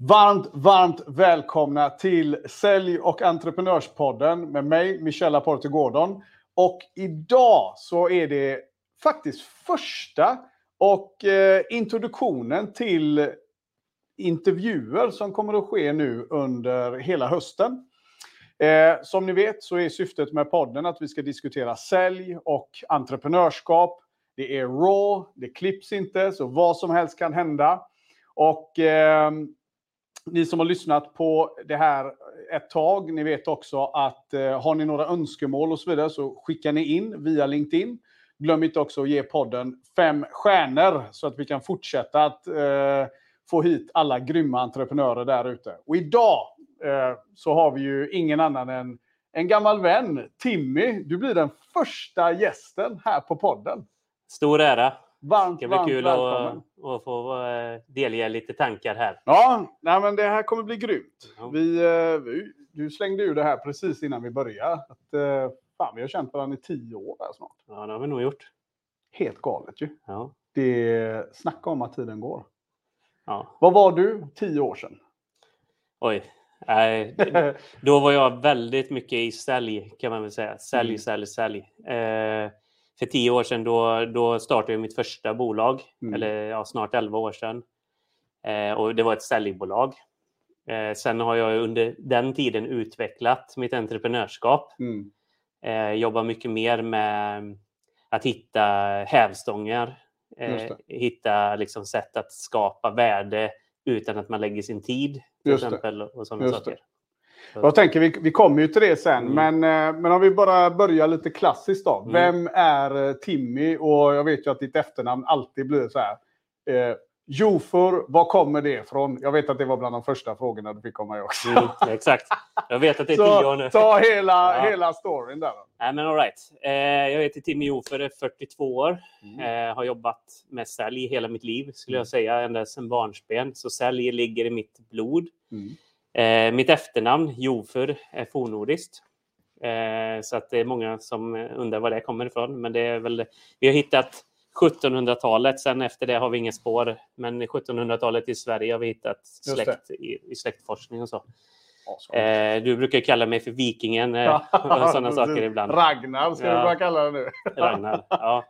Varmt, varmt välkomna till Sälj och entreprenörspodden med mig, Michel Aporte Gordon. Och idag så är det faktiskt första och eh, introduktionen till intervjuer som kommer att ske nu under hela hösten. Eh, som ni vet så är syftet med podden att vi ska diskutera sälj och entreprenörskap. Det är raw, det klipps inte, så vad som helst kan hända. Och eh, ni som har lyssnat på det här ett tag, ni vet också att eh, har ni några önskemål och så vidare så skickar ni in via LinkedIn. Glöm inte också att ge podden fem stjärnor så att vi kan fortsätta att eh, få hit alla grymma entreprenörer där ute. Och idag eh, så har vi ju ingen annan än en gammal vän, Timmy. Du blir den första gästen här på podden. Stor ära. Varmt, Det ska bli varmt kul välkommen. att, att få eh, delge lite tankar här. Ja, nej, men det här kommer bli grymt. Ja. Vi, eh, vi- du slängde ur det här precis innan vi började. Att, eh, fan, vi har känt varandra i tio år här snart. Ja, det har vi nog gjort. Helt galet ju. Ja. Det snacka om att tiden går. Ja. Vad var du tio år sedan? Oj. Nej, då var jag väldigt mycket i sälj kan man väl säga. Sälj, Mm. sälj, sälj. Eh, för tio år sedan då, då startade jag mitt första bolag. Mm. Eller ja, snart elva år sedan. Eh, och det var ett säljbolag. Eh, sen har jag under den tiden utvecklat mitt entreprenörskap. Mm. eh, jobbar mycket mer med att hitta hävstångar. Eh, hitta liksom sätt att skapa värde utan att man lägger sin tid. Till Just det. exempel. Och sådana Just saker. Jag tänker, vi, vi kommer ju till det sen, Mm. men, eh, men om vi bara börjar lite klassiskt då. Mm. Vem är eh, Timmy? Och jag vet ju att ditt efternamn alltid blir så här. Eh, Jofor, var kommer det ifrån? Jag vet att det var bland de första frågorna du fick mig också. Mm, exakt. Jag vet att det är tio år nu. ta hela, Ja. hela storyn där. Nej, men all right. eh, jag heter Timmy Jofer, är 42 år. Mm. Eh, har jobbat med sälj hela mitt liv, skulle Mm. jag säga, ända sedan barnsben. Så sälj ligger i mitt blod. Mm. Eh, mitt efternamn, Jofer, är fornnordiskt. Eh, så att det är många som undrar var det kommer ifrån. Men det är väl, vi har hittat 1700-talet, sen efter det har vi inga spår. Men 1700-talet i Sverige har vi hittat släkt, i, i släktforskning och så. Eh, du brukar kalla mig för Vikingen eh, och sådana saker ibland. Ragnar ska Ja. du börja kalla det nu. Ragnar. Ja.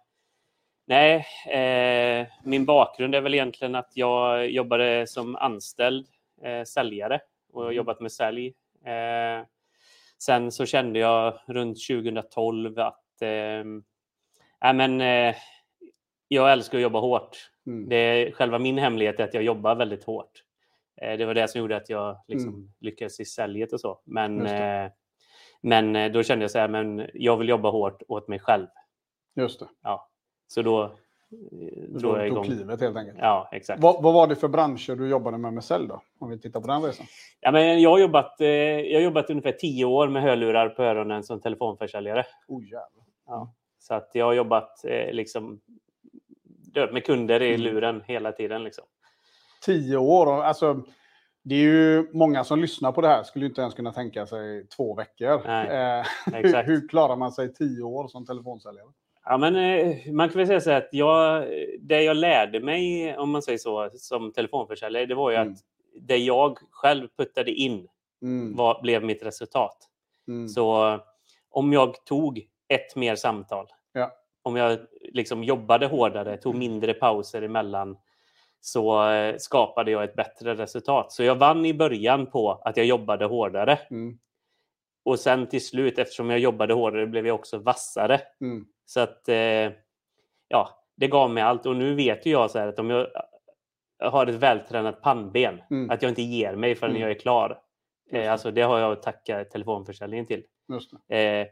Nej, eh, min bakgrund är väl egentligen att jag jobbade som anställd eh, säljare och har Mm. jobbat med sälj. Eh, sen så kände jag runt 2012 att eh, men, eh, jag älskar att jobba hårt. Mm. Det är själva min hemlighet är att jag jobbar väldigt hårt. Eh, det var det som gjorde att jag liksom Mm. lyckades i säljet och så. Men, eh, men eh, då kände jag så här, men jag vill jobba hårt åt mig själv. Just det. Ja, så då eh, drog jag igång. klivet helt enkelt. Ja, exakt. Vad, vad var det för branscher du jobbade med med sälj då? Om vi tittar på den resan. Ja, men jag, har jobbat, eh, jag har jobbat ungefär tio år med hörlurar på öronen som telefonförsäljare. Oh, jävlar. Ja. Så att jag har jobbat eh, liksom, med kunder i Mm. luren hela tiden. Liksom. Tio år. Alltså, det är ju många som lyssnar på det här skulle inte ens kunna tänka sig två veckor. Nej, Eh, hur klarar man sig tio år som telefonsäljare? Ja, men, eh, man kan väl säga så att jag, det jag lärde mig, om man säger så, som telefonförsäljare, det var ju Mm. att det jag själv puttade in Mm. var, blev mitt resultat. Mm. Så om jag tog ett mer samtal, Ja. om jag liksom jobbade hårdare, tog mindre pauser emellan, så eh, skapade jag ett bättre resultat. Så jag vann i början på att jag jobbade hårdare. Mm. Och sen till slut, eftersom jag jobbade hårdare, blev jag också vassare. Så att, eh, ja, det gav mig allt. Och nu vet ju jag så här att om jag har ett vältränat pannben, Mm. att jag inte ger mig förrän Mm. jag är klar. Eh, alltså, det har jag att tacka telefonförsäljningen till. Eh,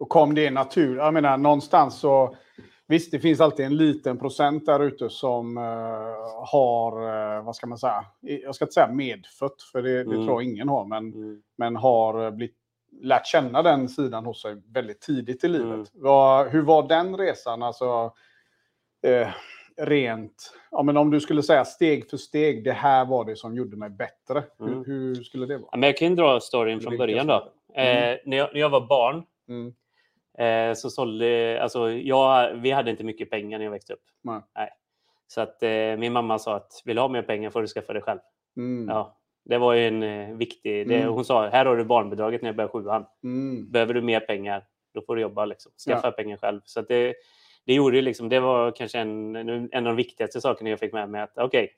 Och kom det naturligt? Jag menar, någonstans så... Visst, det finns alltid en liten procent där ute som eh, har, eh, vad ska man säga, jag ska inte säga medfött, för det, det Mm. tror jag ingen har, men, mm. men har eh, blivit, lärt känna den sidan hos sig väldigt tidigt i livet. Mm. Vad, hur var den resan? Alltså, eh, rent, ja, men om du skulle säga steg för steg, det här var det som gjorde mig bättre. Mm. Hur, hur skulle det vara? Ja, men jag kan dra storyn från början då. Eh, när, jag, när jag var barn Mm. eh, så sålde... Alltså, jag, vi hade inte mycket pengar när jag växte upp. Nej. Så att eh, min mamma sa att vill du ha mer pengar får du skaffa det själv. Mm. Ja, det var ju en eh, viktig... Det, Mm. hon sa, här har du barnbidraget när jag börjar sjuan. Mm. Behöver du mer pengar, då får du jobba. Liksom. Skaffa Ja. pengar själv. Så det, det gjorde ju liksom, det var kanske en, en av de viktigaste sakerna jag fick med mig. att Okej,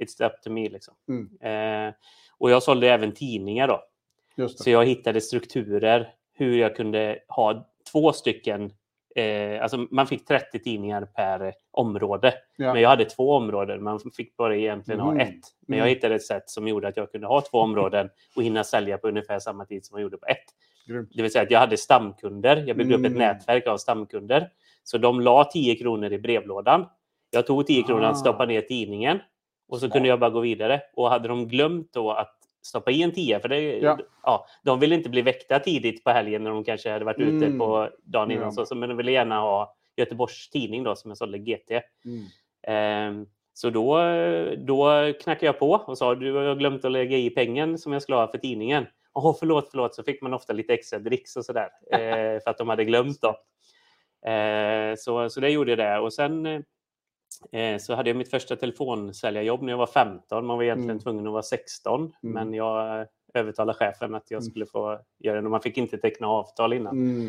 it's up to me. Liksom. Mm. Eh, och jag sålde även tidningar då. Så jag hittade strukturer hur jag kunde ha två stycken. Eh, alltså man fick 30 tidningar per område. Ja. Men jag hade två områden. Man fick bara egentligen Mm. ha ett. Men jag Mm. hittade ett sätt som gjorde att jag kunde ha två områden och hinna sälja på ungefär samma tid som jag gjorde på ett. Grymt. Det vill säga att jag hade stamkunder. Jag byggde upp Mm. ett nätverk av stamkunder. Så de la 10 kronor i brevlådan. Jag tog 10 kronor Ah. att stoppa ner tidningen. Och så Smart. kunde jag bara gå vidare. Och hade de glömt då att stoppa i en 10, för det, Ja. ja. de ville inte bli väckta tidigt på helgen när de kanske hade varit ute Mm. på dagen innan. Ja. Så, men de ville gärna ha Göteborgs Tidning då, som jag sålde GT. Mm. Ehm, så då, då knackade jag på och sa du har glömt att lägga i pengen som jag skulle ha för tidningen. Åh, förlåt, förlåt. Så fick man ofta lite extra dricks och sådär eh, för att de hade glömt. Då. Eh, så, så det gjorde jag det. Och sen eh, så hade jag mitt första telefonsäljarjobb när jag var 15. Man var egentligen Mm. tvungen att vara 16, Mm. men jag övertalade chefen att jag Mm. skulle få göra det. Man fick inte teckna avtal innan. Mm.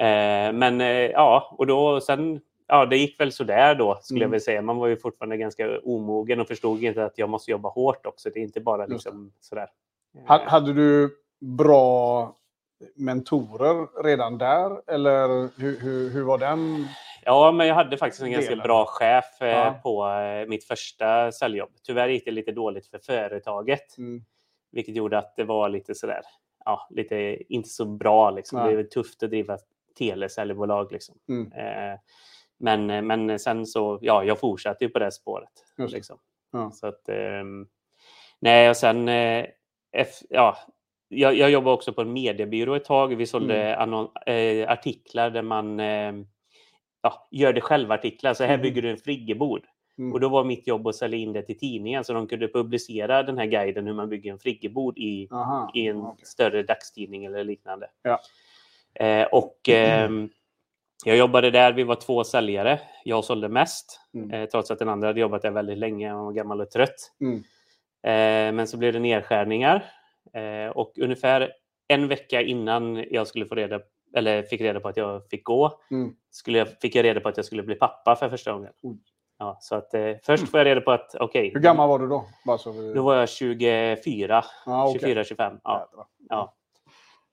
Eh, men eh, ja, och då sen, ja, det gick väl sådär då skulle jag Mm. vilja säga. Man var ju fortfarande ganska omogen och förstod inte att jag måste jobba hårt också. Det är inte bara liksom sådär. Ha- Hade du bra mentorer redan där? Eller hur, hur, hur var den? Ja, men jag hade faktiskt en ganska Delen. bra chef eh, Ja. på eh, mitt första säljjobb. Tyvärr gick det lite dåligt för företaget, Mm. vilket gjorde att det var lite sådär, ja, lite inte så bra liksom. Nej. Det är tufft att driva telesäljbolag liksom. Mm. Eh, men, men sen så, ja, jag fortsatte ju på det spåret. Liksom. Ja. Så att, ehm, nej, och sen, eh, F, ja, jag, jag jobbade också på en mediebyrå ett tag. Vi sålde Mm. annon, eh, artiklar där man eh, ja, gör det själv-artiklar. Så här Mm. bygger du en friggebod. Mm. Och då var mitt jobb att sälja in det till tidningen så de kunde publicera den här guiden hur man bygger en friggebod i, Aha. i en okej. större dagstidning eller liknande. Ja. Eh, och ehm, jag jobbade där, vi var två säljare. Jag sålde mest, Mm. eh, trots att den andra hade jobbat där väldigt länge och var gammal och trött. Mm. Eh, men så blev det nedskärningar. Eh, och ungefär en vecka innan jag skulle få reda, eller fick reda på att jag fick gå, Mm. skulle jag, fick jag reda på att jag skulle bli pappa för första gången. Oj. Ja, så att, eh, först får jag reda på att, okej, Hur gammal var du då? Vi... då var jag 24, Ja, okej. 24-25. Ja. Jädrar. Ja.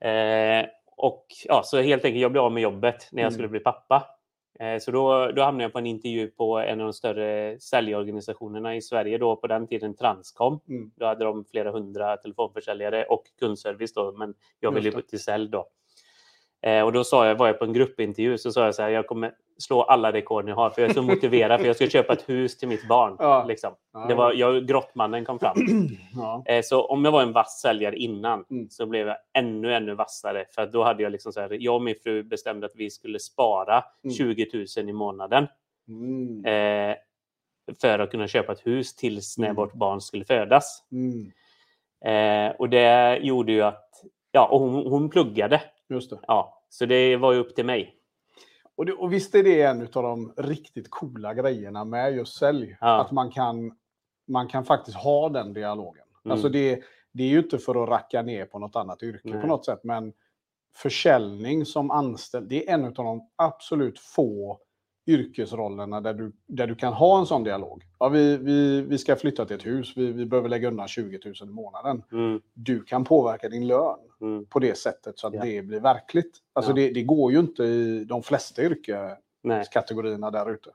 Eh, och ja, så helt enkelt, jag blev av med jobbet när jag Mm. skulle bli pappa. Eh, så då, då hamnade jag på en intervju på en av de större säljorganisationerna i Sverige då på den tiden, Transcom. Mm. Då hade de flera hundra telefonförsäljare och kundservice då, men jag ville ju till sälj då. Eh, och då sa jag, var jag på en gruppintervju, så sa jag så här, jag kommer slå alla rekord ni har, för jag är så motiverad, för jag ska köpa ett hus till mitt barn. Ja. Liksom. Det var, jag, grottmannen kom fram. Ja. Eh, Så om jag var en vass säljare innan Mm. så blev jag ännu, ännu vassare. För då hade jag liksom så här, jag och min fru bestämde att vi skulle spara Mm. 20 000 i månaden Mm. eh, för att kunna köpa ett hus tills när Mm. vårt barn skulle födas. Mm. Eh, och det gjorde ju att, ja, och hon, hon pluggade. Just det. Ja, så det var ju upp till mig. Och, det. och visst är det en av de riktigt coola grejerna med just sälj. Ja. Att man kan, man kan faktiskt ha den dialogen. Mm. Alltså det, det är ju inte för att racka ner på något annat yrke Nej. på något sätt. Men försäljning som anställd, det är en av de absolut få yrkesrollerna där du, där du kan ha en sån dialog. Ja, vi, vi, vi ska flytta till ett hus, vi, vi behöver lägga undan 20 000 i månaden. Mm, Du kan påverka din lön mm, på det sättet så att Ja. det blir verkligt. Alltså Ja. det, det går ju inte i de flesta yrkeskategorierna där ute.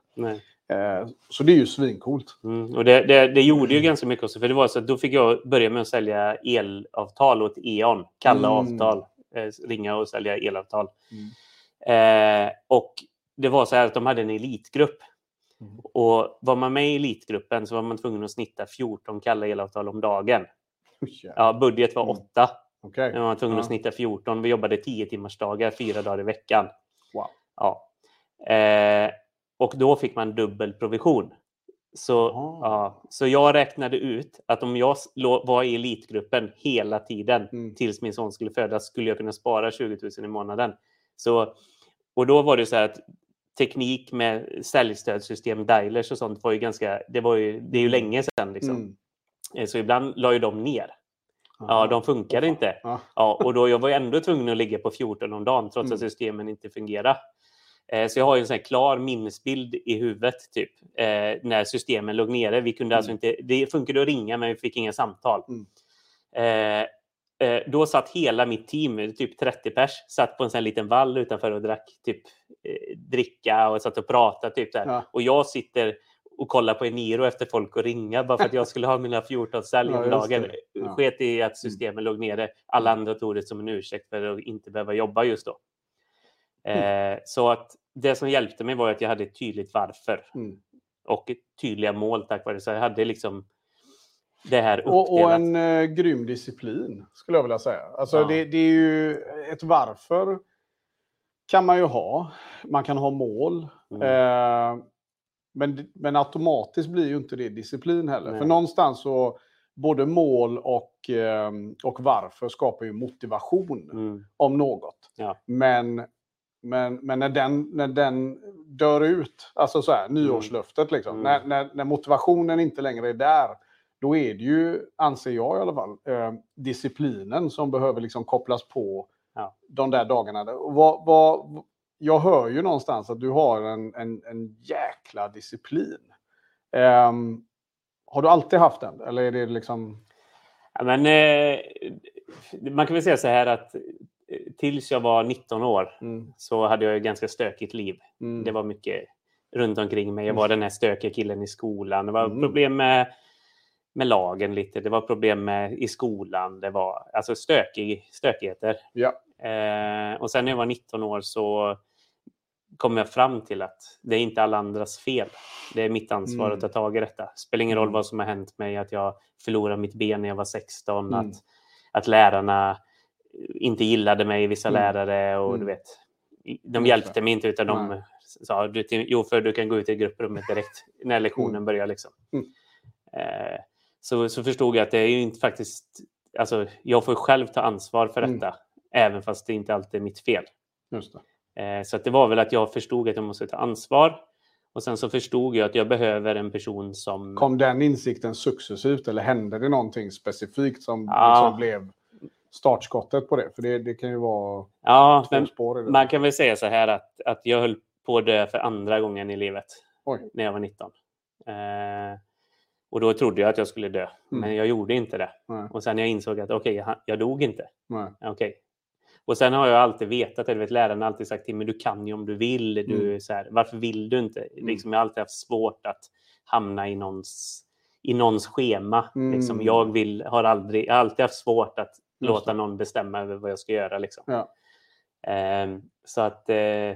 Eh, så det är ju svincoolt. Mm. Och det, det, det gjorde ju ganska mycket också, för det var så att då fick jag börja med att sälja elavtal åt E.ON, kalla Mm. avtal, eh, ringa och sälja elavtal. Mm. Eh, och det var så här att de hade en elitgrupp. Mm. Och var man med i elitgruppen så var man tvungen att snitta 14 kalla elavtal om dagen. Ja. Budget var Mm. 8. Okej. Men man var tvungen att Ja. snitta 14. Vi jobbade 10 timmars dagar, fyra dagar i veckan. Wow. Ja. Eh, och då fick man dubbel provision. Så, ja, så jag räknade ut att om jag var i elitgruppen hela tiden Mm. tills min son skulle födas skulle jag kunna spara 20 000 i månaden. Så, och då var det så här att teknik med säljstödssystem, dialers och sånt var ju ganska, det var ju, det är ju länge sedan liksom. Mm. Eh, Så ibland la ju de ner. Ja, de funkade inte. Ja. Ja, och då jag var jag ändå tvungen att ligga på 14 om dagen trots Mm. att systemen inte fungerade. Eh, Så jag har ju en sån här klar minnesbild i huvudet typ eh, när systemen låg nere. Vi kunde alltså Mm. inte, det funkade att ringa men vi fick inga samtal. Mm. Eh, eh, då satt hela mitt team, typ 30 pers, satt på en sån liten vall utanför och drack typ eh, dricka och satt och pratade. Typ där. Ja. Och jag sitter och kollar på Eniro efter folk att ringa bara för att jag skulle ha mina 14 sälj Ja. Ja. Mm. Sket i att systemen låg nere. Alla andra tog det som en ursäkt för att inte behöva jobba just då. Mm. Eh, så att det som hjälpte mig var att jag hade ett tydligt varför Mm. och tydliga mål tack vare det. Så jag hade liksom det här uppdelat. Och, och en eh, grym disciplin, skulle jag vilja säga. Alltså, Ja. det, det är ju ett varför kan man ju ha. Man kan ha mål. Mm. Eh, men, men automatiskt blir ju inte det disciplin heller. Nej. För någonstans så både mål och, eh, och varför skapar ju motivation Mm. om något. Ja. Men, men, men när, den, när den dör ut, alltså så här, nyårslöftet, liksom, Mm. när, när, när motivationen inte längre är där, då är det ju, anser jag i alla fall, eh, disciplinen som behöver liksom kopplas på Ja. de där dagarna. Vad, vad, jag hör ju någonstans att du har en, en, en jäkla disciplin. Ehm, har du alltid haft den? Eller är det liksom... Ja, men, eh, man kan väl säga så här att eh, tills jag var 19 år Mm, så hade jag ett ganska stökigt liv. mm, Det var mycket runt omkring mig. Jag var den här stökiga killen i skolan. Det var Mm. problem med, med lagen lite. Det var problem med, i skolan. Det var alltså stökig, stökigheter. Ja. Eh, och sen när jag var 19 år så kom jag fram till att det är inte alla andras fel. Det är mitt ansvar Mm. att ta tag i detta. Spelar ingen roll Mm. vad som har hänt mig, att jag förlorade mitt ben när jag var 16, Mm. att, att lärarna inte gillade mig, vissa Mm. lärare och du Mm. vet. De hjälpte det. mig inte utan de Nej. sa du, jo för du kan gå ut i grupprummet direkt när lektionen Mm. börjar. Liksom. Eh, så, så förstod jag att det är ju inte faktiskt, alltså jag får själv ta ansvar för Mm. detta, även fast det inte alltid är mitt fel. Just det. Eh, Så att det var väl att jag förstod att jag måste ta ansvar. Och sen så förstod jag att jag behöver en person som... Kom den insikten successivt eller hände det någonting specifikt som Ja. liksom blev startskottet på det? För det, det kan ju vara ja, två spår det. man kan väl säga så här att, att jag höll på att dö för andra gången i livet Oj. när jag var 19. Eh, och då trodde jag att jag skulle dö, men jag gjorde inte det. Nej, Och sen jag insåg att okej, jag, jag dog inte. Okej. Och sen har jag alltid vetat, eller vet, lärarna har alltid sagt till mig, du kan ju om du vill. Du, Mm. så här, varför vill du inte? Liksom, jag har alltid haft svårt att hamna i någons, i någons schema. Mm. Liksom, jag, vill, har aldrig, jag har alltid haft svårt att låta någon bestämma över vad jag ska göra. Liksom. Ja. Ehm, så att eh,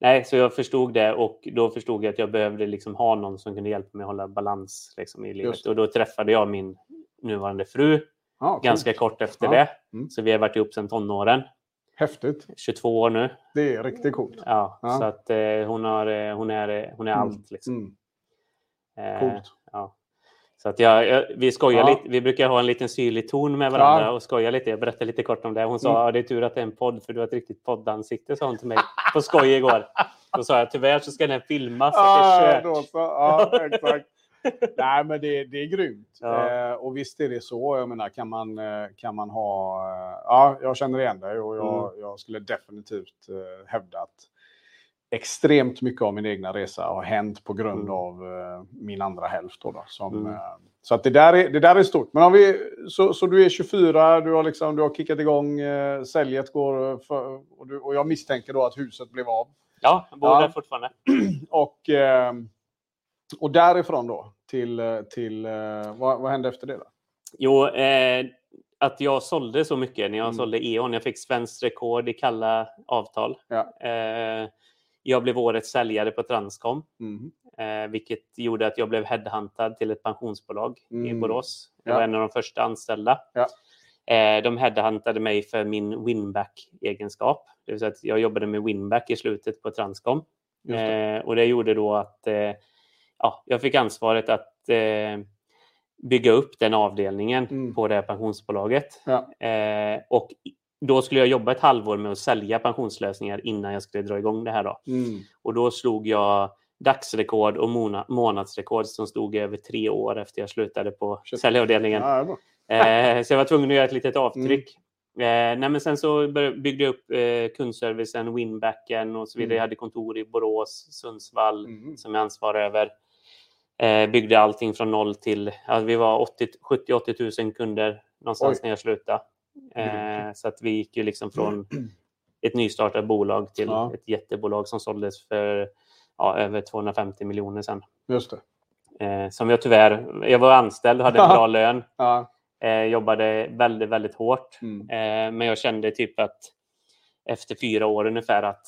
nej, så jag förstod det och då förstod jag att jag behövde liksom ha någon som kunde hjälpa mig att hålla balans liksom, i livet. Och då träffade jag min nuvarande fru coolt. ganska kort efter Ja. det. Mm. Så vi har varit ihop sedan tonåren. Häftigt. 22 år nu. Det är riktigt coolt. Ja, Ja. Så att eh, hon, har, eh, hon är, eh, hon är Mm. allt. Liksom. Mm. Eh, Coolt. Ja. Så att jag, jag, vi skojar Ja. lite. Vi brukar ha en liten syrlig ton med varandra Ja. och skoja lite. Jag berättade lite kort om det. Hon sa Mm. det är tur att det är en podd för du har ett riktigt poddansikte, sa hon till mig på skoj igår. Då sa jag tyvärr så ska den filmas. Ja, då så. ja, exakt. Nej, men det, det är grymt. Ja. Eh, och visst är det så. Jag menar, kan man, eh, kan man ha... Eh, ja, jag känner igen dig och jag, Mm. jag skulle definitivt eh, hävda att extremt mycket av min egna resa har hänt på grund Mm. av eh, min andra hälft. Då, då, som, Mm. eh, så att det, där är, det där är stort. Men om vi, så, så du är 24, du har, liksom, du har kickat igång, eh, säljet går för, och, du, och jag misstänker då att huset blev av. Ja, jag bor Ja. där fortfarande. Och, och därifrån då till, till vad, vad hände efter det? Då? Jo, eh, att jag sålde så mycket när jag Mm. sålde E.ON. Jag fick svenskt rekord i kalla avtal. Ja. Eh, jag blev årets säljare på Transcom, Mhm. eh, vilket gjorde att jag blev headhuntad till ett pensionsbolag i Mm. Borås. Jag Ja. var en av de första anställda. Ja. Eh, de headhuntade mig för min winback-egenskap. Det vill säga att jag jobbade med winback i slutet på Transcom. Det. Eh, och det gjorde då att ja, jag fick ansvaret att bygga upp den avdelningen Mm. på det här pensionsbolaget. Ja. Eh, och då skulle jag jobba ett halvår med att sälja pensionslösningar innan jag skulle dra igång det här. Då. Mm. Och då slog jag dagsrekord och månadsrekord som stod över tre år efter jag slutade på Shit. säljavdelningen. Ja. Eh, så jag var tvungen att göra ett litet Mm. avtryck. Eh, nej, sen så byggde jag upp eh, kundservicen, winbacken och så vidare. Mm. Jag hade kontor i Borås, Sundsvall Mm. som jag ansvarar över. Eh, byggde allting från noll till, ja, vi var 80 70-80 000 kunder någonstans Oj. när jag slutade. Eh, så att vi gick ju liksom från ett nystartat bolag till Ja. ett jättebolag som såldes för ja, över 250 miljoner sen. Just det. Eh, som jag tyvärr, jag var anställd och hade en bra lön. Ja. Eh, jobbade väldigt, väldigt hårt. Mm. Eh, men jag kände typ att efter fyra år ungefär att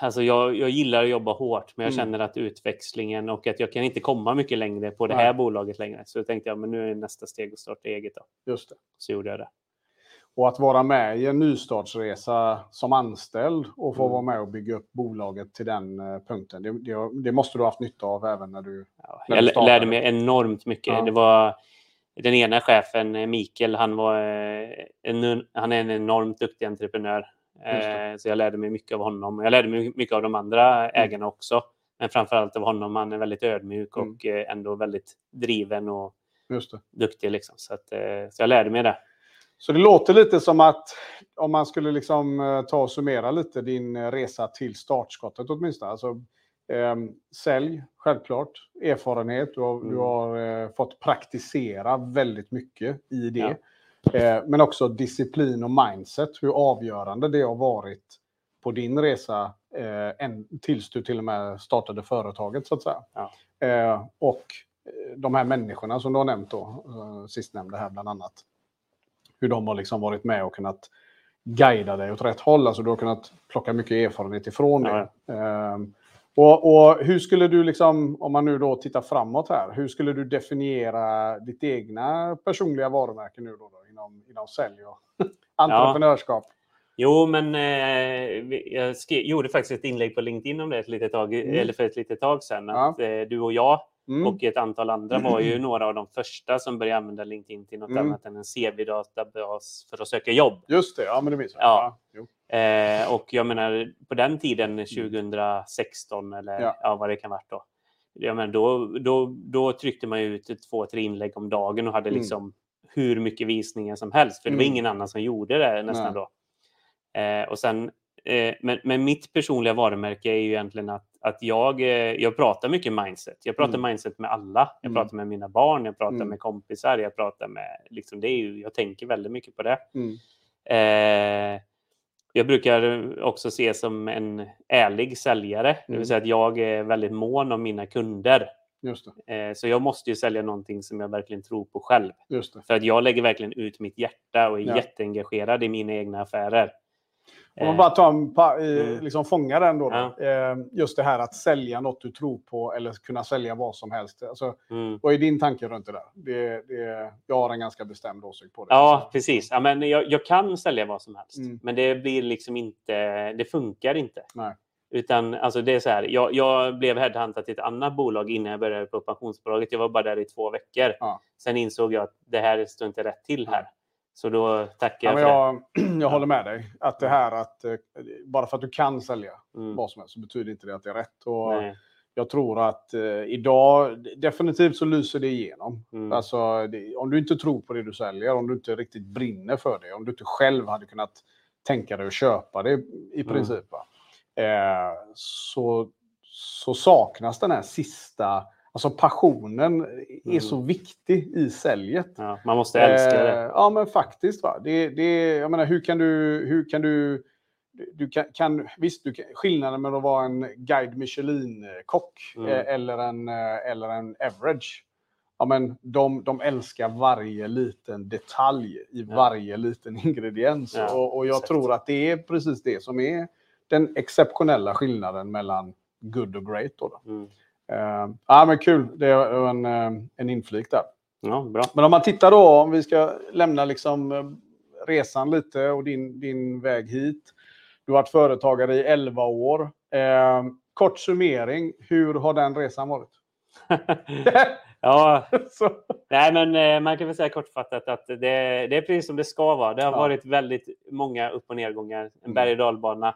Alltså jag, jag gillar att jobba hårt, men jag Mm. känner att utväxlingen och att jag kan inte komma mycket längre på det Nej. här bolaget längre. Så då tänkte jag, men nu är nästa steg att starta eget. Då. Just det. Så gjorde jag det. Och att vara med i en nystartsresa som anställd och få Mm. vara med och bygga upp bolaget till den eh, punkten. Det, det, det måste du ha haft nytta av även när du... Ja, När jag du lärde mig enormt mycket. Ja. Det var den ena chefen, eh, Mikael, han, var, eh, en, han är en enormt duktig entreprenör. Eh, Så jag lärde mig mycket av honom. Jag lärde mig mycket av de andra ägarna också. Men framförallt av honom. Han är väldigt ödmjuk Mm. och eh, ändå väldigt driven och duktig. Liksom. Så, att, eh, så jag lärde mig det. Så det låter lite som att om man skulle liksom ta och summera lite din resa till startskottet åtminstone. Alltså, eh, sälj, självklart. Erfarenhet. Du har, du Mm. har eh, fått praktisera väldigt mycket i det. Eh, men också disciplin och mindset. Hur avgörande det har varit på din resa eh, tills du till och med startade företaget så att säga. Ja. Eh, och eh, de här människorna som du har nämnt då, eh, sistnämnda här bland annat. Hur de har liksom varit med och kunnat guida dig åt rätt håll. Alltså du har kunnat plocka mycket erfarenhet ifrån det. Ja. Eh, och, och hur skulle du, liksom, om man nu då tittar framåt här, hur skulle du definiera ditt egna personliga varumärke nu då, då inom, inom sälj och entreprenörskap? Jo, men eh, jag skrev, gjorde faktiskt ett inlägg på LinkedIn om det ett litet tag, Mm. eller för ett litet tag sedan. Ja. Att, eh, du och jag Mm. och ett antal andra var ju några av de första som började använda LinkedIn till något Mm. annat än en CV-databas för att söka jobb. Just det, ja men det minns jag. Ja. jo. Eh, och jag menar, på den tiden, 2016 eller Mm. Ja. ja. vad det kan vara då. Jag menar, då, då, då tryckte man ju ut två, tre inlägg om dagen och hade Mm. liksom hur mycket visningar som helst. För det var Mm. ingen annan som gjorde det nästan Nej. då. Eh, och sen, eh, men, men mitt personliga varumärke är ju egentligen att, att jag, eh, jag pratar mycket mindset. Jag pratar Mm. mindset med alla. Jag Mm. pratar med mina barn, jag pratar Mm. med kompisar, jag pratar med... Liksom, det är ju, jag tänker väldigt mycket på det. Mm. Eh, jag brukar också se som en ärlig säljare. Det Mm. vill säga att jag är väldigt mån om mina kunder. Eh, så jag måste ju sälja någonting som jag verkligen tror på själv. För att jag lägger verkligen ut mitt hjärta och är Ja. jätteengagerad i mina egna affärer. Om man Eh, bara tar en pa- eh, Mm. liksom fånga den då. då. Eh, Just det här att sälja något du tror på eller kunna sälja vad som helst. Alltså, mm. vad är din tanke runt det där? Det, det, jag har en ganska bestämd åsikt på det. Ja, precis. Ja, men jag, jag kan sälja vad som helst. Mm. Men det blir liksom inte... Det funkar inte. Nej. Utan alltså det är så här, jag, jag blev headhuntad till ett annat bolag innan jag började på pensionsbolaget. Jag var bara där i två veckor. Ja. Sen insåg jag att det här står inte rätt till här. Så då tackar Ja, jag för jag, jag håller med dig. Att det här att eh, bara för att du kan sälja det. Mm. vad som helst så betyder inte det att det är rätt. Och Nej. jag tror att eh, idag, definitivt så lyser det igenom. Mm. Alltså, det, om du inte tror på det du säljer, om du inte riktigt brinner för det, om du inte själv hade kunnat tänka dig att köpa det i Mm. princip, va? Eh, så, så saknas den här sista... Alltså passionen är Mm. så viktig i säljet. Ja, man måste älska Eh, det. Ja, men faktiskt. Va? Det, det, jag menar, hur kan du... Hur kan du du kan, kan, visst, du kan, skillnaden med att vara en Guide Michelin-kock Mm. eh, eller, en, eh, eller en average. Ja, men de, de älskar varje liten detalj i Ja. varje liten ingrediens. Ja, och, och jag exakt. tror att det är precis det som är den exceptionella skillnaden mellan good och great. Då då. Mm. Eh, ja, men kul, det är en, eh, en inflik där. Ja, bra. Men om man tittar då, om vi ska lämna liksom eh, resan lite och din, din väg hit. Du har varit företagare i 11 år. Eh, kort summering, hur har den resan varit? ja, nej, men man kan väl säga kortfattat att det, det är precis som det ska vara. Det har Ja. varit väldigt många upp och nedgångar. En Mm. berg och dalbana.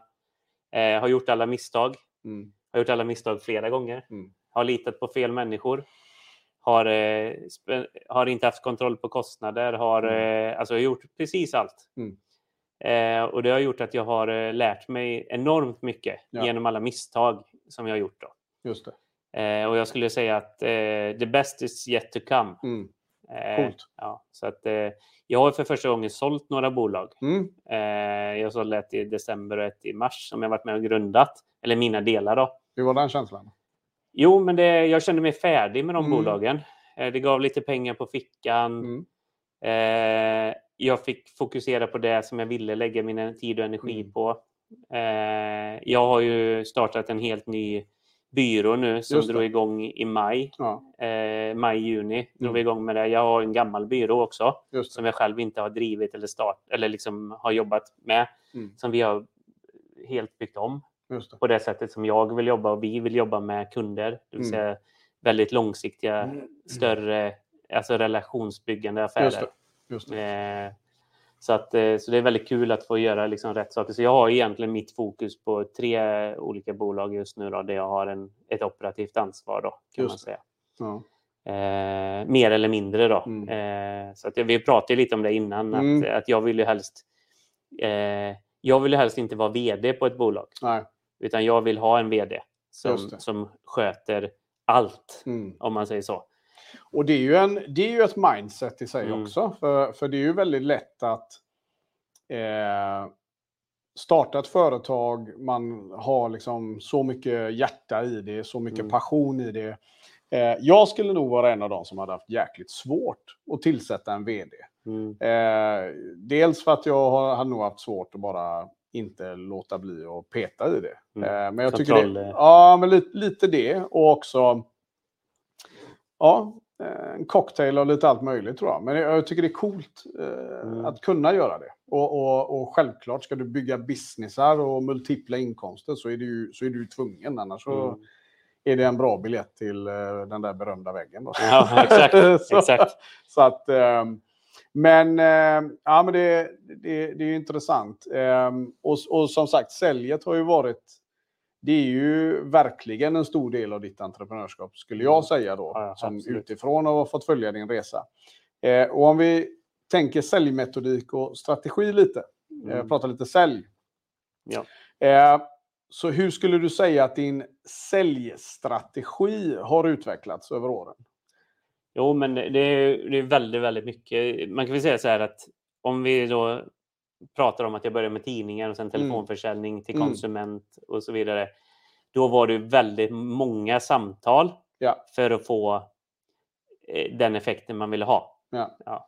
Eh, har gjort alla misstag. mm, Har gjort alla misstag flera gånger. Mm. Har litat på fel människor. Har, eh, har inte haft kontroll på kostnader. Har, Mm. eh, alltså, jag har gjort precis allt. Mm. Eh, och det har gjort att jag har eh, lärt mig enormt mycket Ja. genom alla misstag som jag har gjort. Då. Just. Eh, och jag skulle säga att eh, the best is yet to come. Mm. Eh, Coolt. Ja, så att, jag har för första gången sålt några bolag. Mm. Jag sålde ett i december och ett i mars som jag varit med och grundat. Eller mina delar då. Hur var den känslan? Jo, men det, jag kände mig färdig med de Mm. bolagen. Eh, det gav lite pengar på fickan. Mm. Eh, jag fick fokusera på det som jag ville lägga min tid och energi Mm. på. Eh, jag har ju startat en helt ny byrå nu som drog igång i maj. Ja, Eh, maj, juni drog Mm. vi igång med det. Jag har en gammal byrå också som jag själv inte har drivit eller start eller liksom har jobbat med. Mm. Som vi har helt byggt om det. på det sättet som jag vill jobba och vi vill jobba med kunder. Det vill Mm. säga väldigt långsiktiga, större, alltså relationsbyggande affärer. Just det. Just det. Eh, så, att, eh, så det är väldigt kul att få göra liksom rätt saker. Så jag har egentligen mitt fokus på tre olika bolag just nu då, där jag har en, ett operativt ansvar då, kan Just man säga. Ja. Eh, mer eller mindre då. Mm. Eh, så att vi pratade lite om det innan, Mm. att, att jag vill ju helst eh, jag vill ju helst inte vara vd på ett bolag, Nej. Utan jag vill ha en vd som, som sköter allt, Mm. om man säger så. Och det är, ju en, det är ju ett mindset i sig Mm. också. För, för det är ju väldigt lätt att eh, starta ett företag, man har liksom så mycket hjärta i det, så mycket Mm. passion i det. Eh, jag skulle nog vara en av dem som hade haft jäkligt svårt att tillsätta en vd. Mm. Eh, dels för att jag har- hade nog haft svårt att bara inte låta bli att peta i det. Mm. Eh, men jag tycker Kontroll, det, eh. ja, men lite, lite det och också ja, eh, en cocktail och lite allt möjligt tror jag. Men jag, tycker det är coolt eh, Mm. att kunna göra det. Och, och, och självklart ska du bygga businessar och multipla inkomster så är du så är du tvungen. Annars så Mm. är det en bra biljett till eh, den där berömda väggen. Då. Ja, exakt. så, exakt. så att, ehm, men ehm, ja, men det, det, det är ju intressant. Ehm, och, och som sagt, säljet har ju varit, det är ju verkligen en stor del av ditt entreprenörskap, skulle jag säga då, Mm. Ja, som absolut. utifrån har fått följa din resa. Eh, och om vi tänker säljmetodik och strategi lite, eh, Mm. prata lite sälj. Ja. Eh, så hur skulle du säga att din säljstrategi har utvecklats över åren? Jo, men det är, det är väldigt, väldigt mycket. Man kan väl säga så här att om vi då pratar om att jag började med tidningar och sen telefonförsäljning till Mm. konsument och så vidare. Då var det väldigt många samtal Ja. för att få eh, den effekten man ville ha. Ja.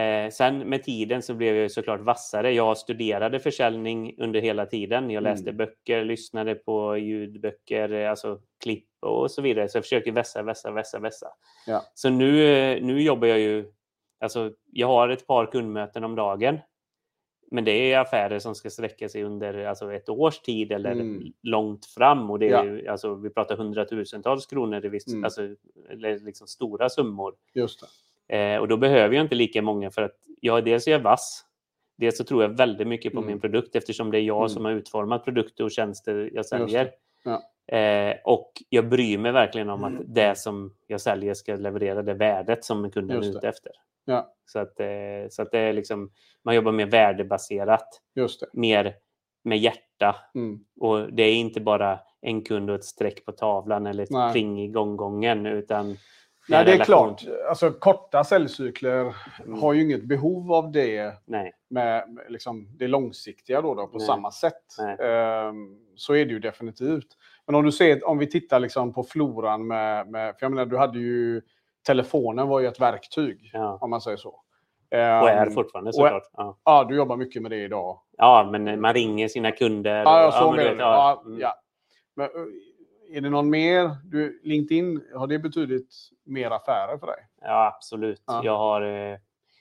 Eh, sen med tiden så blev jag såklart vassare. Jag studerade försäljning under hela tiden. Jag läste Mm. böcker, lyssnade på ljudböcker, alltså klipp och så vidare. Så jag försöker vässa, vässa, vässa, vässa. Ja. Så nu, eh, nu jobbar jag ju... Alltså, jag har ett par kundmöten om dagen. Men det är affärer som ska sträcka sig under alltså, ett års tid eller Mm. långt fram. Och det är Ja. ju, alltså, vi pratar hundratusentals kronor, i viss, Mm. alltså, eller liksom stora summor. Just. Eh, och då behöver jag inte lika många för att jag dels är jag vass. Dels så tror jag väldigt mycket på Mm. min produkt eftersom det är jag Mm. som har utformat produkter och tjänster jag säljer. Ja. Eh, och jag bryr mig verkligen om att Mm. det som jag säljer ska leverera det värdet som kunden är ute efter. Ja. Så att, eh, så att det är liksom, man jobbar mer värdebaserat, mer med hjärta. Mm. Och det är inte bara en kund och ett streck på tavlan eller ett Nej. pling i gånggången utan Nej, det är relation. klart. Alltså, korta säljcykler Mm. har ju inget behov av det Nej. med liksom det långsiktiga då, då på Nej. samma sätt. Ehm, så är det ju definitivt. Men om du ser, om vi tittar liksom på floran med, med, för jag menar, du hade ju, telefonen var ju ett verktyg, Ja. om man säger så. Och är Ehm, fortfarande såklart. Ja. Ja, du jobbar mycket med det idag. ja, men man ringer sina kunder. Ja, jag såg det. vet, Ja, mm. ja. Men, eh, är det någon mer? Du, LinkedIn, har det betydit mer affärer för dig? ja absolut. Ja. Jag, har, eh,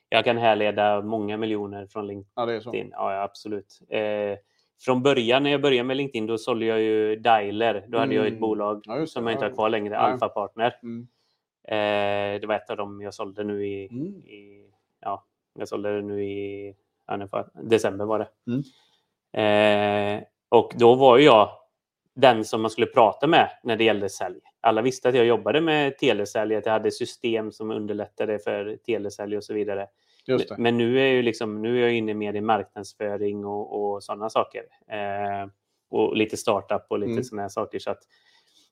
jag kan härleda många miljoner från LinkedIn. Ja, det är så. Ja, absolut. Eh, från början, när jag började med LinkedIn, då sålde jag ju Dialer. Då hade jag ett Mm. bolag Ja, som jag inte har kvar längre, Nej. Alpha Partner. Mm. Eh, det var ett av dem jag sålde nu i, Mm. i ja, jag sålde det nu i december var det. Mm. Eh, och då var jag den som man skulle prata med när det gällde sälj. Alla visste att jag jobbade med telesälj, att jag hade system som underlättade för telesälj och så vidare. Det. Men nu är, ju liksom, nu är jag inne mer i marknadsföring och, och sådana saker. Eh, och lite startup och lite Mm. sådana här saker. Så att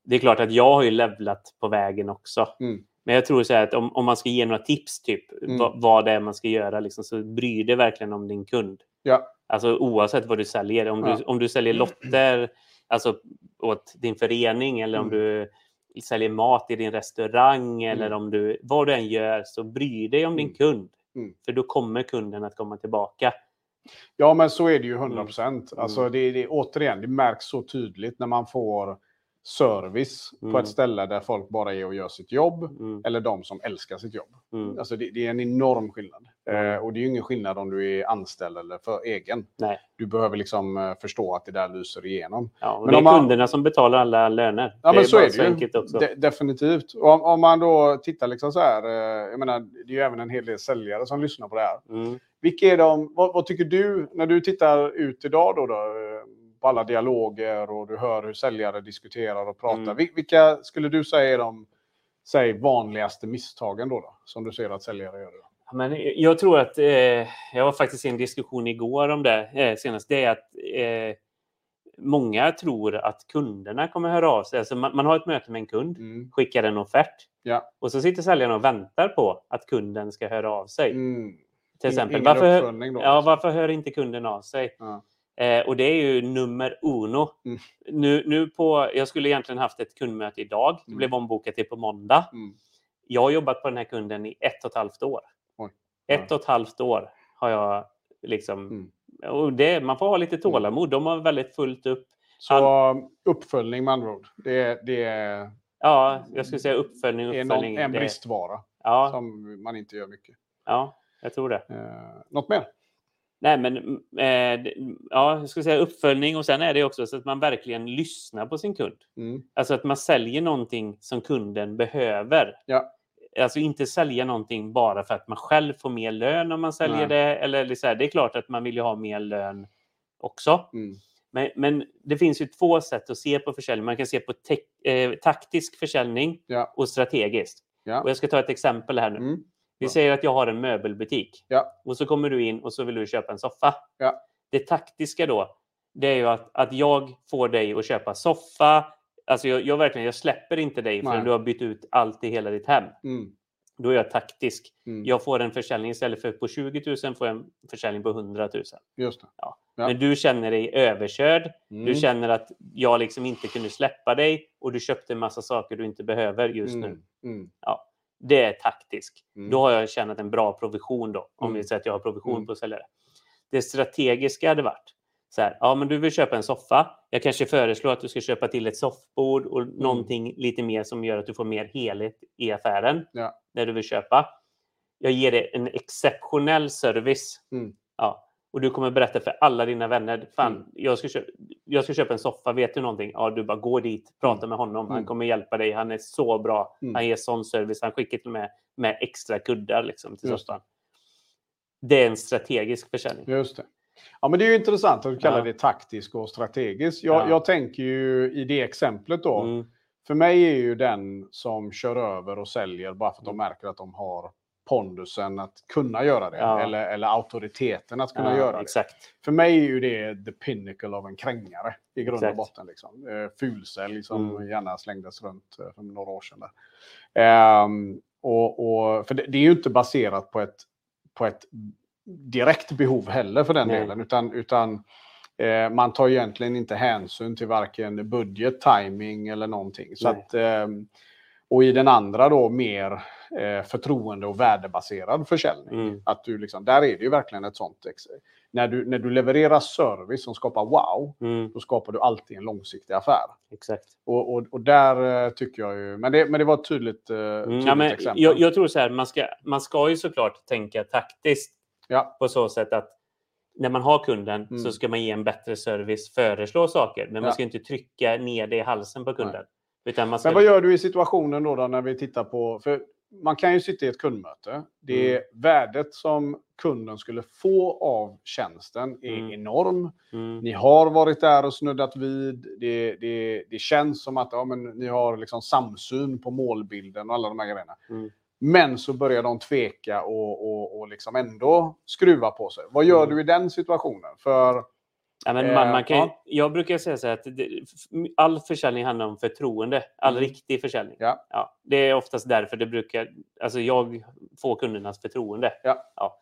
det är klart att jag har ju levlat på vägen också. Mm. Men jag tror så att om, om man ska ge några tips, typ Mm. vad, vad det är man ska göra, liksom, så bry dig verkligen om din kund. Ja. Alltså oavsett vad du säljer. Om, Ja. du, om du säljer lotter alltså, åt din förening eller om Mm. du säljer mat i din restaurang eller Mm. om du, vad du än gör, så bry dig om din Mm. kund. Mm. För då kommer kunden att komma tillbaka. Ja, men så är det ju 100 procent. Mm. Alltså, det, det, återigen, det märks så tydligt när man får service på Mm. ett ställe där folk bara är och gör sitt jobb. Mm. Eller de som älskar sitt jobb. Mm. Alltså det, det är en enorm skillnad. Eh, och det är ju ingen skillnad om du är anställd eller för egen. Nej. Du behöver liksom eh, förstå att det där lyser igenom. Ja, Men det är man- kunderna som betalar alla löner. Ja, men så bara är det ju. också. De, definitivt. Om, om man då tittar liksom så här. Eh, jag menar, det är ju även en hel del säljare som lyssnar på det här. Mm. Vilka är de, vad, vad tycker du när du tittar ut idag då, då på alla dialoger och du hör hur säljare diskuterar och pratar. Mm. Vil- Vilka skulle du säga är de säg, vanligaste misstagen då, då som du ser att säljare gör? Då? Men jag tror att, eh, jag var faktiskt i en diskussion igår om det eh, senast, det är att eh, många tror att kunderna kommer höra av sig. Alltså man, man har ett möte med en kund, Mm. skickar en offert Ja. och så sitter säljaren och väntar på att kunden ska höra av sig. Mm. Till exempel, Ingen varför, då? ja, liksom. varför hör inte kunden av sig? Ja. Eh, och det är ju nummer uno. Mm. Nu, nu på, jag skulle egentligen haft ett kundmöte idag. Det Mm. blev ombokat till på måndag. Mm. Jag har jobbat på den här kunden i ett och ett halvt år. Ett och ett halvt år har jag liksom... Mm. Och det, man får ha lite tålamod. De har väldigt fullt upp. Så uppföljning med andra ord. Det, det är, Ja, jag skulle säga uppföljning, uppföljning. någon, en det- bristvara Ja, som man inte gör mycket. ja, jag tror det. Eh, något mer? Nej, men mm, eh, ja, jag skulle säga uppföljning och sen är det också så att man verkligen lyssnar på sin kund. Mm. Alltså att man säljer någonting som kunden behöver. Ja. Alltså inte sälja någonting bara för att man själv får mer lön om man säljer Nej. det. Eller så här, det är klart att man vill ju ha mer lön också. Mm. Men, men det finns ju två sätt att se på försäljning. Man kan se på te- eh, taktisk försäljning Ja. och strategiskt. Ja. Och jag ska ta ett exempel här nu. Mm. Vi säger att jag har en möbelbutik. Ja. Och så kommer du in och så vill du köpa en soffa. Det taktiska då, det är ju att, att jag får dig att köpa soffa. Alltså jag, jag verkligen, jag släpper inte dig förrän Nej. du har bytt ut allt i hela ditt hem. Mm. Då är jag taktisk. Mm. Jag får en försäljning istället för på 20 000 får jag en försäljning på 100 000. Just det. Ja. Men du känner dig överkörd. Mm. Du känner att jag liksom inte kunde släppa dig och du köpte en massa saker du inte behöver just nu. Mm. Mm. Det är taktisk. Mm. Då har jag tjänat en bra provision då, om vi säger att jag har provision på att sälja det. Det strategiska hade varit så här, ja men du vill köpa en soffa. Jag kanske föreslår att du ska köpa till ett soffbord och Mm. någonting lite mer som gör att du får mer helhet i affären Ja. när du vill köpa. Jag ger dig en exceptionell service. Mm. Ja. Och du kommer berätta för alla dina vänner, fan, Mm. jag, ska köpa, jag ska köpa en soffa, vet du någonting? Ja, du bara gå dit, prata med honom, han Mm. kommer hjälpa dig, han är så bra, Mm. han ger sån service, han skickar till och med med extra kuddar liksom, till soffan. Det är en strategisk försäljning. Just det. Ja, men det är ju intressant att du kallar Ja. det taktisk och strategisk. Jag, Ja. jag tänker ju i det exemplet då. Mm. För mig är ju den som kör över och säljer bara för att de Mm. märker att de har pondusen att kunna göra det. Ja. Eller, eller auktoriteten att kunna göra det. Exakt. För mig är ju det the pinnacle av en krängare i grund och Exakt. botten. Liksom. Eh, fulsälj som Mm. gärna slängdes runt eh, för några år sedan. Där. Ehm, och, och, för det, det är ju inte baserat på ett, på ett direkt behov heller för den Nej. delen. Utan, utan eh, man tar egentligen inte hänsyn till varken budget, timing eller någonting. Så att, ehm, och i den andra då mer eh, förtroende och värdebaserad försäljning. Mm. Att du liksom, där är det ju verkligen ett sånt. När du, när du levererar service som skapar wow, Mm. då skapar du alltid en långsiktig affär. Exakt. Och, och, och där eh, tycker jag ju, men det, men det var ett tydligt, eh, Mm. tydligt Ja, exempel. jag, jag tror så här, man ska, man ska ju såklart tänka taktiskt Ja, på så sätt att när man har kunden Mm. så ska man ge en bättre service, föreslå saker, men man ska inte trycka ner det i halsen på kunden. Ska... men vad gör du i situationen då, då när vi tittar på, för man kan ju sitta i ett kundmöte. Det Mm. värdet som kunden skulle få av tjänsten är Mm. enorm. Mm. Ni har varit där och snuddat vid. Det, det, det känns som att ja, men ni har liksom samsyn på målbilden och alla de här grejerna. Men så börjar de tveka och, och, och liksom ändå skruva på sig. Vad gör Mm. du i den situationen? För Ja, men Eh, man, man kan, ju- ja. Jag brukar säga så här att det, all försäljning handlar om förtroende. All Mm. riktig försäljning. Ja. Ja, det är oftast därför det brukar... Alltså jag får kundernas förtroende. Ja.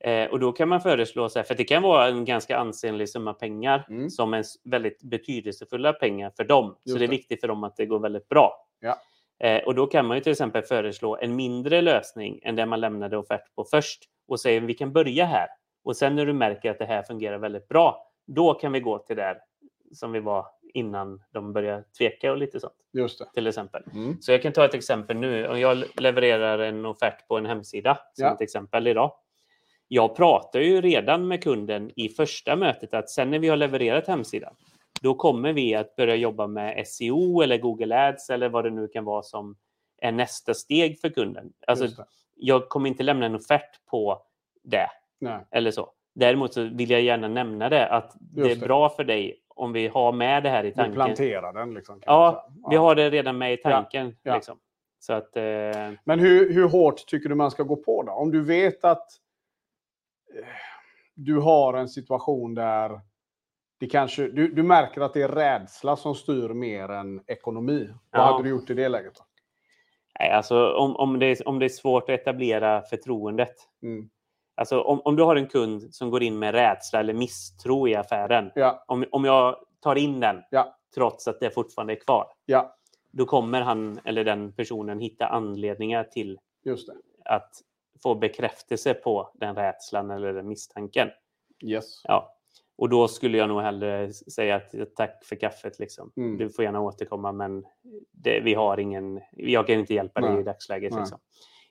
Eh, och då kan man föreslå, så här, för det kan vara en ganska ansenlig summa pengar Mm. som är väldigt betydelsefulla pengar för dem. Just så det är viktigt för dem att det går väldigt bra. Ja. Eh, och då kan man ju till exempel föreslå en mindre lösning än den man lämnade offert på först och säga vi kan börja här. Och sen när du märker att det här fungerar väldigt bra, då kan vi gå till där som vi var innan de började tveka och lite sånt just det. till exempel. Mm. Så jag kan ta ett exempel nu. Om jag levererar en offert på en hemsida som Ja. ett exempel idag. Jag pratar ju redan med kunden i första mötet att sen när vi har levererat hemsidan, då kommer vi att börja jobba med SEO eller Google Ads eller vad det nu kan vara som är nästa steg för kunden. Alltså, jag kommer inte lämna en offert på det Nej. eller så. Däremot så vill jag gärna nämna det att det är det. bra för dig om vi har med det här i Du tanken. planterar den. Liksom, Ja, säga. Vi har det redan med i tanken. ja. Liksom. Så att, eh, Men hur, hur hårt tycker du man ska gå på då? Om du vet att eh, du har en situation där det kanske, du, du märker att det är rädsla som styr mer än ekonomi. Vad Ja. hade du gjort i det läget? Då? nej, alltså, om, om, det är, om det är svårt att etablera förtroendet. Mm. Alltså, om, om du har en kund som går in med rädsla eller misstro i affären. Ja, Om, om jag tar in den Ja. trots att det fortfarande är kvar. ja, Då kommer han eller den personen hitta anledningar till att få bekräftelse på den rädslan eller den misstanken. Yes. Ja. Och då skulle jag nog hellre säga att tack för kaffet. Liksom. Mm. Du får gärna återkomma, men det, vi har ingen, jag kan inte hjälpa dig Nej. i dagsläget. Liksom.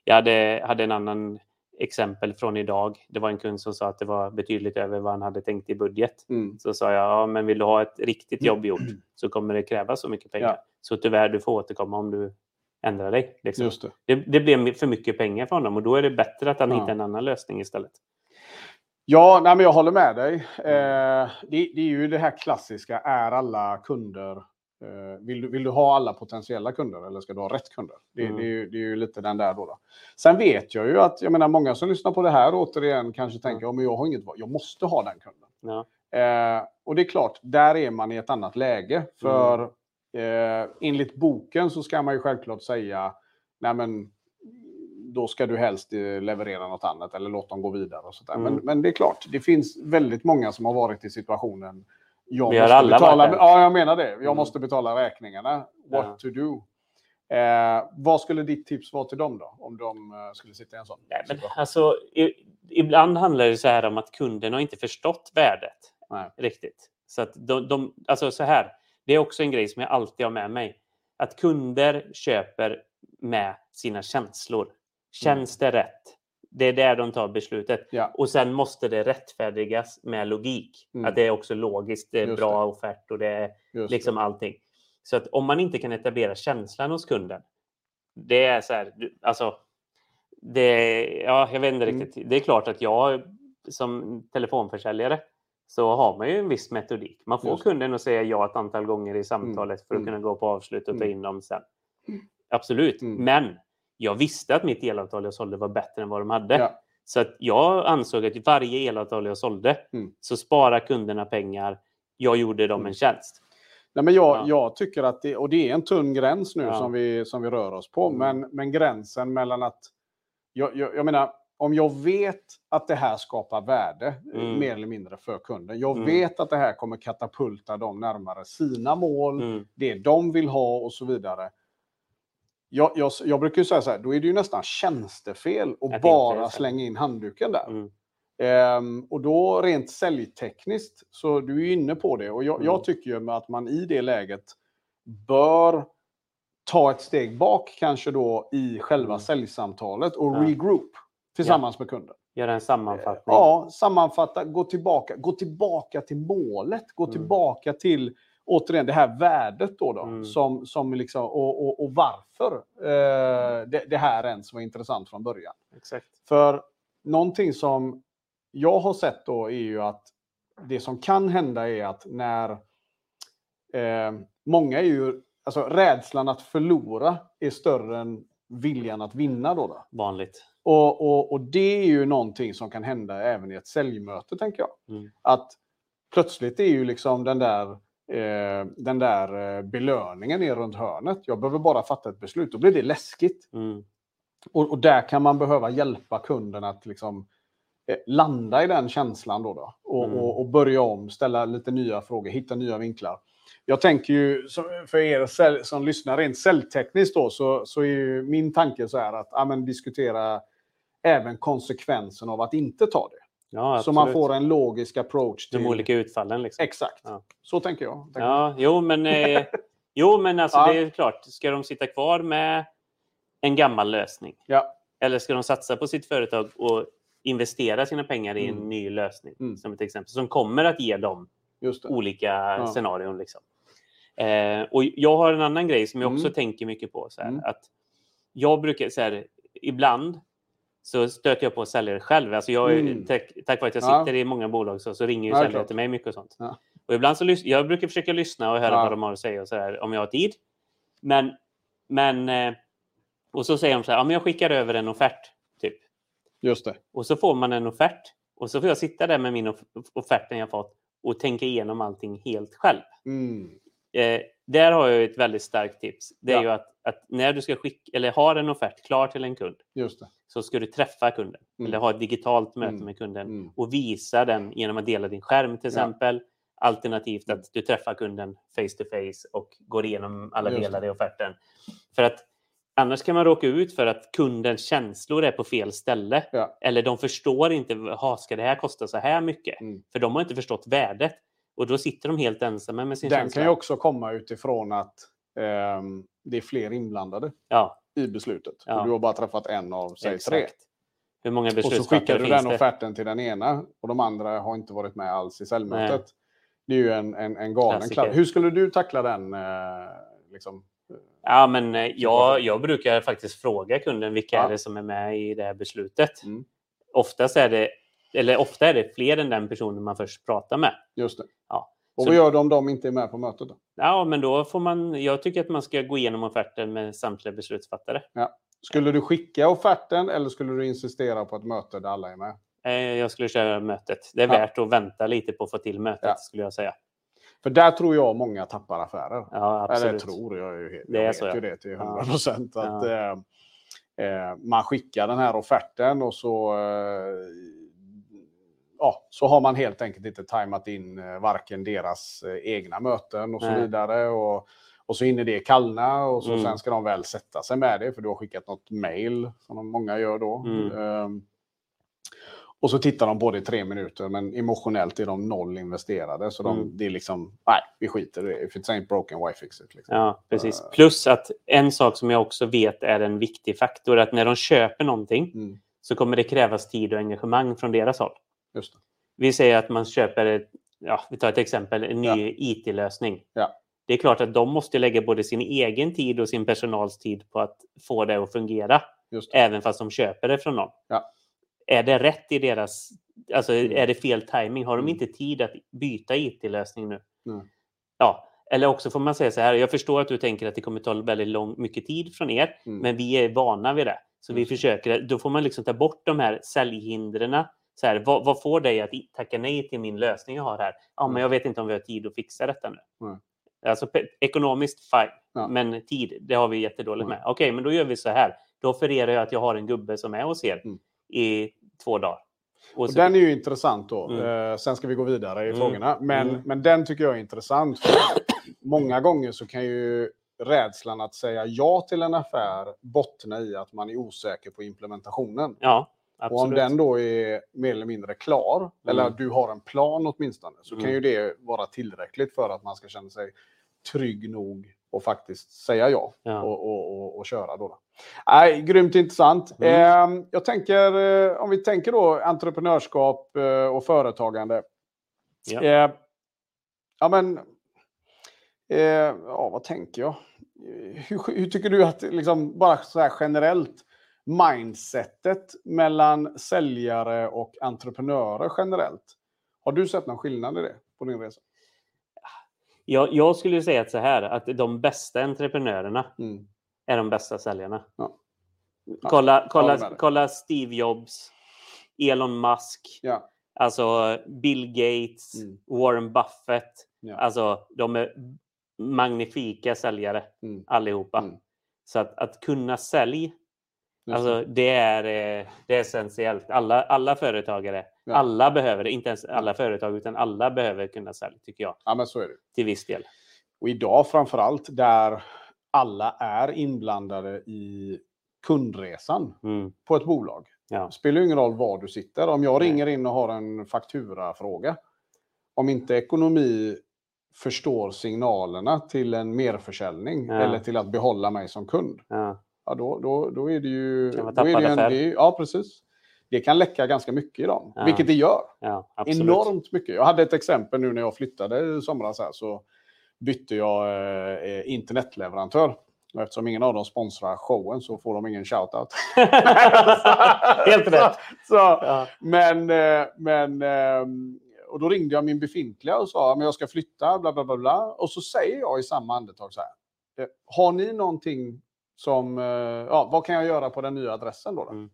Jag hade, hade en annan exempel från idag. Det var en kund som sa att det var betydligt över vad han hade tänkt i budget. Mm. Så sa jag, ja, men vill du ha ett riktigt jobb gjort så kommer det krävas så mycket pengar. Ja. Så tyvärr, du får återkomma om du ändrar dig. Liksom. Det. Det, det blev för mycket pengar för honom och då är det bättre att han Ja. hittar en annan lösning istället. Ja, nej, men jag håller med dig. Eh, det, det är ju det här klassiska, är alla kunder... Eh, vill, du, vill du ha alla potentiella kunder eller ska du ha rätt kunder? Det, Mm. det, är, ju, det är ju lite den där då, då. Sen vet jag ju att, jag menar många som lyssnar på det här återigen kanske tänker, ja men jag har inget val, jag måste ha den kunden. Ja. Eh, och det är klart, där är man i ett annat läge. För eh, enligt boken så ska man ju självklart säga, nej men då ska du helst eh, leverera något annat eller låt dem gå vidare. Och sånt. Mm. Men, men det är klart, det finns väldigt många som har varit i situationen. Jag Vi har måste alla betala, varit. Ja, jag menar det. Jag Mm. måste betala räkningarna. What Ja. to do? Eh, vad skulle ditt tips vara till dem då? Om de eh, skulle sitta i en sån Nej, men alltså, i, ibland handlar det så här om att kunden har inte förstått värdet Nej. riktigt. Så att de, de, alltså så här, det är också en grej som jag alltid har med mig. Att kunder köper med sina känslor. Känns det rätt? Det är där de tar beslutet. Ja. Och sen måste det rättfärdigas med logik. Mm. Att det är också logiskt, det är Just bra offert och det är Just liksom allting. Så att om man inte kan etablera känslan hos kunden. Det är så här, alltså. Det, ja, jag vet inte Mm. riktigt. Det är klart att jag som telefonförsäljare så har man ju en viss metodik. Man får Just. kunden att säga ja ett antal gånger i samtalet för att Mm. kunna gå på avslut och ta Mm. in dem sen. Absolut, Mm. men jag visste att mitt elavtal jag sålde var bättre än vad de hade. Ja. Så att jag ansåg att varje elavtal jag sålde Mm. så sparar kunderna pengar. Jag gjorde dem Mm. en tjänst. Nej, men jag, Ja. jag tycker att det, och det är en tunn gräns nu Ja. som, vi, som vi rör oss på, Mm. men, men gränsen mellan att... Jag, jag, jag menar, om jag vet att det här skapar värde, Mm. mer eller mindre, för kunden. Jag Mm. vet att det här kommer katapulta dem närmare sina mål, Mm. det de vill ha och så vidare. Jag, jag, jag brukar ju säga så här, då är det ju nästan tjänstefel Att bara slänga in handduken där. Mm. Ehm, och då rent säljtekniskt, så du är ju inne på det. Och jag, Mm. jag tycker ju att man i det läget bör ta ett steg bak kanske då i själva Mm. säljsamtalet och Ja. regroup tillsammans med kunden. Göra en sammanfattning. Ja, sammanfatta, gå tillbaka, gå tillbaka till målet, gå Mm. tillbaka till återigen det här värdet då, då Mm. som, som liksom, och, och, och varför eh, det, det här ens var intressant från början. Exakt. För någonting som jag har sett då är ju att det som kan hända är att när eh, många är ju, alltså rädslan att förlora är större än viljan att vinna då. då. Vanligt. Och, och, och det är ju någonting som kan hända även i ett säljmöte, tänker jag. Mm. Att plötsligt är ju liksom den där, eh, den där eh, belöningen är runt hörnet. Jag behöver bara fatta ett beslut. Då blir det läskigt. Mm. Och, och där kan man behöva hjälpa kunden att liksom, eh, landa i den känslan då. då och, Mm. och, och börja om, ställa lite nya frågor, hitta nya vinklar. Jag tänker ju, för er som lyssnar rent säljtekniskt då, så, så är ju min tanke så här att ja, men, diskutera även konsekvensen av att inte ta det. Ja, så man får en logisk approach till... De olika utfallen. Liksom. Exakt. Ja. Så tänker jag. Tänker Ja, jo, men, eh, jo, men alltså, Ja. det är klart. Ska de sitta kvar med en gammal lösning? Ja. Eller ska de satsa på sitt företag och investera sina pengar i en Mm. ny lösning? Mm. Som ett exempel. Som kommer att ge dem olika scenarion. Liksom. Eh, och jag har en annan grej som jag också Mm. tänker mycket på. Så här, Mm. att jag brukar, så här, ibland så stöter jag på säljare själv. Alltså jag, Mm. tack, tack vare att jag Ja. sitter i många bolag så, så ringer ju Ja, säljare klart. till mig mycket och sånt. Ja. Och ibland så jag brukar försöka lyssna och höra Ja. vad de har att säga och så här, om jag har tid. Men, men eh, och så säger de så här, ja, men jag skickar över en offert. Typ. Just det. Och så får man en offert. Och så får jag sitta där med min off- offerten jag fått och tänka igenom allting helt själv. Mm. Eh, där har jag ett väldigt starkt tips. Det är Ja. ju att, att när du ska skicka, eller har en offert klar till en kund det. så ska du träffa kunden. Mm. Eller ha ett digitalt möte Mm. med kunden Mm. och visa den genom att dela din skärm till Ja. exempel. Alternativt att du träffar kunden face to face och går igenom alla Just det. delar i offerten. För att annars kan man råka ut för att kundens känslor är på fel ställe. Ja. Eller de förstår inte, "Ha, ska det här kosta så här mycket? Mm. För de har inte förstått värdet. Och då sitter de helt ensamma med sin Den känsla. kan ju också komma utifrån att ehm, det är fler inblandade Ja, i beslutet. Ja. Och du har bara träffat en av, säg tre. Hur många Och så beslutsfattare skickar du den det? offerten till den ena och de andra har inte varit med alls i säljmötet. Det är ju en, en, en galen Klassiker. klass. Hur skulle du tackla den? Eh, liksom? Ja, men eh, jag, jag brukar faktiskt fråga kunden vilka Ja. är det som är med i det här beslutet. Mm. Oftast är det, eller ofta är det fler än den personen man först pratar med. Just det. Ja. Och Så- vad gör du om de inte är med på mötet? Då? Ja, men då får man, jag tycker att man ska gå igenom offerten med samtliga beslutsfattare. Skulle du skicka offerten eller skulle du insistera på ett möte där alla är med? Eh, Jag skulle köra mötet. Det är Ja. värt att vänta lite på att få till mötet, Ja. skulle jag säga. För där tror jag många tappar affärer. Ja, Eller absolut. tror, jag, är ju helt, Det är jag så, vet ja. ju det till 100 procent. Att, Ja. eh, eh, man skickar den här offerten och så, eh, ja, så har man helt enkelt inte tajmat in eh, varken deras eh, egna möten och så Nej. vidare. Och, och så hinner det kallna och så Mm. sen ska de väl sätta sig med det för du har skickat något mail som många gör då. Mm. Ehm, och så tittar de på det i tre minuter, men emotionellt är de noll investerade. Så de, Mm. det är liksom, nej, vi skiter i det. If it's ain't broken, why fix it? Liksom. Ja, precis. Eh. Plus att en sak som jag också vet är en viktig faktor, att när de köper någonting Mm, så kommer det krävas tid och engagemang från deras håll. Vi säger att man köper, ett, ja, vi tar ett exempel, en ny Ja. IT-lösning. Ja. Det är klart att de måste lägga både sin egen tid och sin personals tid på att få det att fungera, även fast de köper det från någon. Ja. Är det rätt i deras... Alltså, Mm. är det fel timing? Har de Mm. inte tid att byta IT-lösning nu? Mm. Ja, eller också får man säga så här, jag förstår att du tänker att det kommer ta väldigt lång, mycket tid från er, Mm. men vi är vana vid det. Så vi Just det. försöker, då får man liksom ta bort de här säljhindren. Så här, vad, vad får dig att tacka nej till min lösning jag har här? Ja, Mm. men jag vet inte om vi har tid att fixa detta nu. Nej. Alltså ekonomiskt fine, Ja. men tid, det har vi jättedåligt Nej. med. Okej, men då gör vi så här. Då offererar jag att jag har en gubbe som är hos er Mm. i två dagar. Och Och den är ju intressant då. Mm. Eh, sen ska vi gå vidare i Mm. frågorna. Men, Mm. men den tycker jag är intressant. Många gånger så kan ju rädslan att säga ja till en affär bottna i att man är osäker på implementationen. Ja, Och om absolut. den då är mer eller mindre klar, eller Mm. att du har en plan åtminstone, så kan Mm. ju det vara tillräckligt för att man ska känna sig trygg nog och faktiskt säga ja Ja. och, och, och, och köra. Då. Nej, grymt intressant. Mm. Eh, jag tänker, eh, om vi tänker då entreprenörskap eh, och företagande. Ja. Eh, ja, men, Eh, ja, vad tänker jag? Hur, hur tycker du att, liksom, bara så här generellt, mindsetet mellan säljare och entreprenörer generellt? Har du sett någon skillnad i det på din resa? Jag, jag skulle säga att så här, att de bästa entreprenörerna Mm. är de bästa säljarna. Ja. Ja, Kolla, kolla, kolla Steve Jobs, Elon Musk, Ja. alltså Bill Gates, Mm. Warren Buffett. Alltså, de är magnifika säljare Mm. allihopa. Mm. Så att, att kunna sälja, alltså, det, är, eh, det är essentiellt. Alla, alla företagare, Ja. alla behöver det. Inte ens alla företag, utan alla behöver kunna sälja, tycker jag, Ja, men så är det. till viss del. Och idag framför allt där alla är inblandade i kundresan Mm. på ett bolag. Ja. Det spelar ju ingen roll var du sitter. Om jag ringer in och har en fakturafråga. Om inte ekonomi förstår signalerna till en merförsäljning Ja. eller till att behålla mig som kund. Ja. Ja, då, då, då är det ju... Kan vara då är det en, det är, ja, precis. Det kan läcka ganska mycket i dem, Ja. vilket det gör. Ja. Enormt mycket. Jag hade ett exempel nu när jag flyttade i somras här, så bytte jag eh, internetleverantör. Och eftersom ingen av dem sponsrar showen så får de ingen shoutout. Helt rätt. Så, Ja. men, eh, men, ehm, och då ringde jag min befintliga och sa men jag ska flytta, bla bla bla. bla. Och så säger jag i samma andetag så här. eh, Har ni någonting som, eh, ja, vad kan jag göra på den nya adressen då? då? Mm.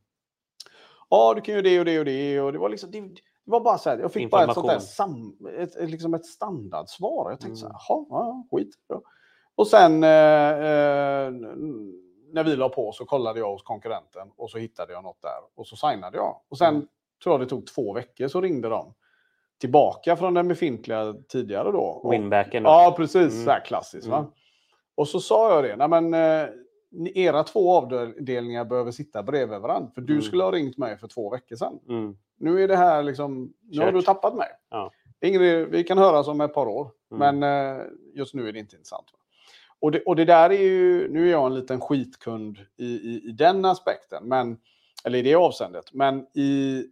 Ja, du kan ju det och det och det. Och det var liksom, det, det var bara så här, jag fick bara ett sånt där sam, ett, liksom ett standardsvar. Jag tänkte Mm. så här, jaha, ja, ja, skit. Och sen eh, eh, när vi la på så kollade jag hos konkurrenten och så hittade jag något där och så signade jag. Och sen Mm. tror jag det tog två veckor så ringde de tillbaka från den befintliga tidigare då. Winbacken. Ja, precis. Mm. Så här klassiskt. Va? Mm. Och så sa jag det. Nej, men, eh, era två avdelningar behöver sitta bredvid varandra. För du Mm. skulle ha ringt mig för två veckor sedan. Mm. Nu är det här liksom... Nu har Kört. du tappat mig. Ja. Ingen, vi kan höras om ett par år. Mm. Men eh, just nu är det inte intressant. Och det, och det där är ju... Nu är jag en liten skitkund i, i, i den aspekten. Men, eller i det avseendet. Men i,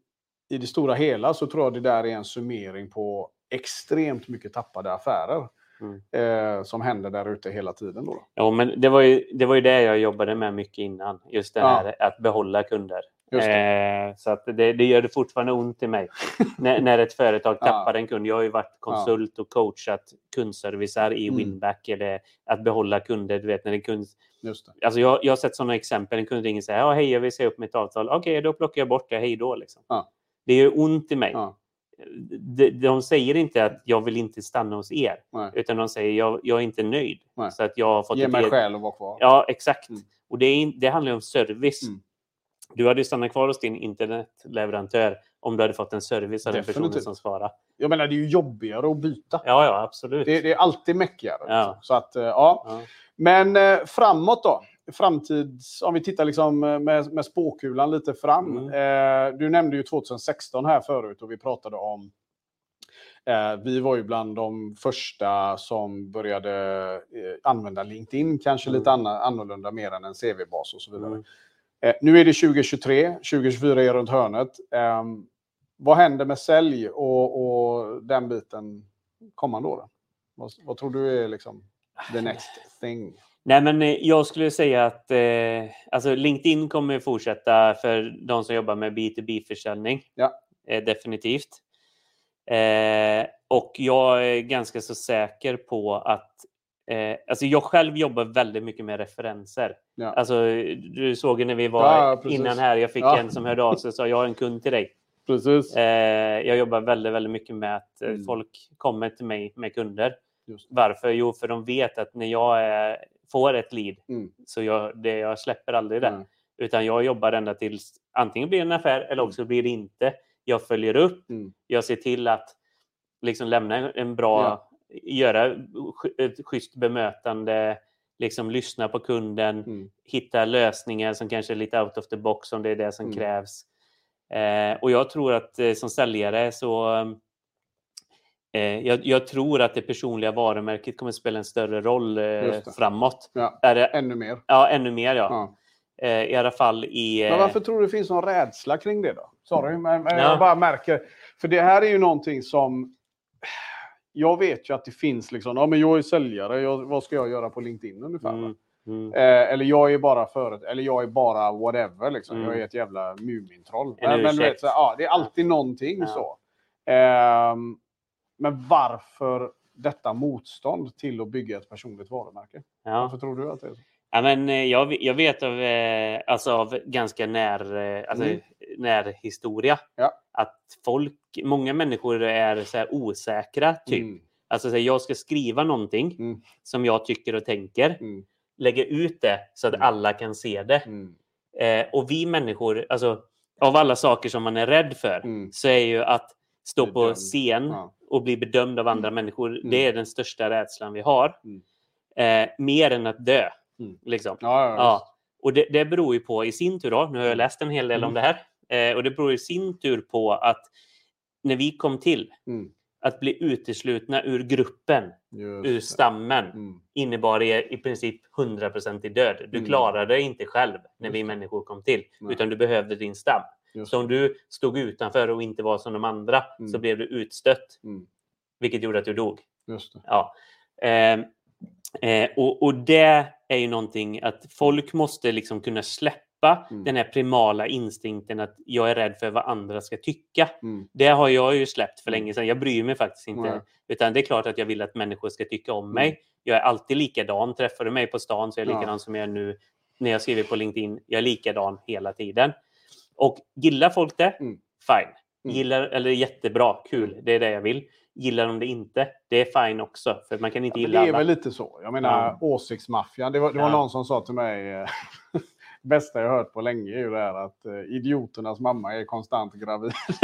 i det stora hela så tror jag det där är en summering på extremt mycket tappade affärer. Mm. Eh, som händer där ute hela tiden. Då. Ja, men det var, ju, det var ju det jag jobbade med mycket innan. Just det Ja. här att behålla kunder. Eh, så att det, det gör det fortfarande ont i mig när, när ett företag Ja. tappar en kund. Jag har ju varit konsult och coachat kundservicer i Mm. Winback. Eller att behålla kunder. Du vet, när en kund, Just det. alltså jag, jag har sett sådana exempel. En kund ringer och säger ja, hej, jag vill säga upp mitt avtal. Okej, då plockar jag bort det. Hej då. Liksom. Ja. Det gör ont i mig. Ja. De, de säger inte att jag vill inte stanna hos er. Nej. Utan de säger jag, jag är inte nöjd. Nej. Så att jag har fått Ge ett mig ed- skäl att vara kvar. Ja, exakt. Mm. Och det, är, det handlar om service. Mm. Du hade stannat kvar hos din internetleverantör om du hade fått en service av den personen som svarar. Jag menar, det är ju jobbigare att byta. Ja, ja, absolut. Det, det är alltid mäckigare. Ja. liksom. Så att, eh, ja. Ja. Men eh, framåt då? Framtids... Om vi tittar liksom eh, med, med spåkulan lite fram. Mm. Eh, du nämnde ju 2016 här förut och vi pratade om... Eh, vi var ju bland de första som började eh, använda LinkedIn, kanske Mm. lite anna, annorlunda mer än en CV-bas och så vidare. Mm. Eh, nu är det 2023, 2024 är runt hörnet. Eh, vad händer med sälj och, och den biten kommande åren? Vad, vad tror du är liksom the next thing? Nej, men eh, jag skulle säga att eh, alltså LinkedIn kommer fortsätta för de som jobbar med B2B-försäljning. Ja. Eh, definitivt. Eh, och jag är ganska så säker på att eh, alltså jag själv jobbar väldigt mycket med referenser. Ja. Alltså, du såg ju när vi var Ja, innan här, jag fick Ja. en som hörde av sig och sa jag har en kund till dig. Precis. Eh, jag jobbar väldigt, väldigt mycket med att eh, Mm. folk kommer till mig med kunder. Varför? Jo, för de vet att när jag är, får ett lead Mm. så jag, det, jag släpper aldrig det. Nej. Utan jag jobbar ända tills antingen blir det en affär eller också blir det inte. Jag följer upp. Mm. Jag ser till att liksom lämna en- bra, göra sch- ett schysst bemötande, liksom lyssna på kunden, Mm. hitta lösningar som kanske är lite out of the box om det är det som Mm. krävs. Eh, och jag tror att eh, som säljare så jag, jag tror att det personliga varumärket kommer spela en större roll eh, framåt. Ja. Är det, Ännu mer. ja, ännu mer ja. Ja. Eh, I alla fall i... Men eh, varför tror du det finns någon rädsla kring det då? Sorry, men, men Ja. jag bara märker. För det här är ju någonting som... jag vet ju att det finns liksom, ja men jag är säljare, jag, vad ska jag göra på LinkedIn ungefär? Mm. Mm. Eh, eller jag är bara föret eller jag är bara whatever liksom. Mm. Jag är ett jävla Mumintroll. En Men, men du vet, ursäkt. så, här, ja, det är alltid någonting Ja. så. Ehm, men varför detta motstånd till att bygga ett personligt varumärke? Ja. Varför tror du att det är så? Ja, men eh, jag, jag vet av, eh, alltså av ganska när, eh, alltså, Mm. närhistoria Ja. att folk, många människor är så osäkra. Typ. Mm, Alltså, så här, jag ska skriva någonting Mm. som jag tycker och tänker, mm, lägga ut det så att Mm. alla kan se det. mm, Eh, och vi människor, alltså, av alla saker som man är rädd för, mm. så är ju att stå på scen Ja. och bli bedömd av andra människor. Mm. Det är den största rädslan vi har. Mm. Eh, mer än att dö. Mm. Liksom. Ja, ja. Och det, det beror ju på i sin tur, då, nu har jag Mm. läst en hel del om Mm. det här, eh, och det beror i sin tur på att när vi kom till, Mm. att bli uteslutna ur gruppen, Just ur stammen, Mm. innebar i, i princip 100% i död. Du Mm. klarade dig inte själv när vi människor kom till, Nej. utan du behövde din stam. Just Så om du stod utanför och inte var som de andra Mm. så blev du utstött, Mm. vilket gjorde att du dog. Just det. Ja. Eh, eh, och, och det är ju någonting att folk måste liksom kunna släppa Mm. den här primala instinkten att jag är rädd för vad andra ska tycka. Mm. Det har jag ju släppt för Mm. länge sedan. Jag bryr mig faktiskt inte. Nej. Utan det är klart att jag vill att människor ska tycka om Mm. mig. Jag är alltid likadan. Träffar du mig på stan så är jag Ja. likadan som jag är nu när jag skriver på LinkedIn. Jag är likadan hela tiden. Och gillar folk det, Mm. fine. Mm. Gillar, eller jättebra, kul, det är det jag vill. Gillar de det inte, det är fine också. För man kan inte Ja, gilla det är alla. väl lite så. Jag menar Ja. åsiktsmaffian. Det var, det var Ja. någon som sa till mig, eh, bästa jag hört på länge är ju det här att eh, idioternas mamma är konstant gravid.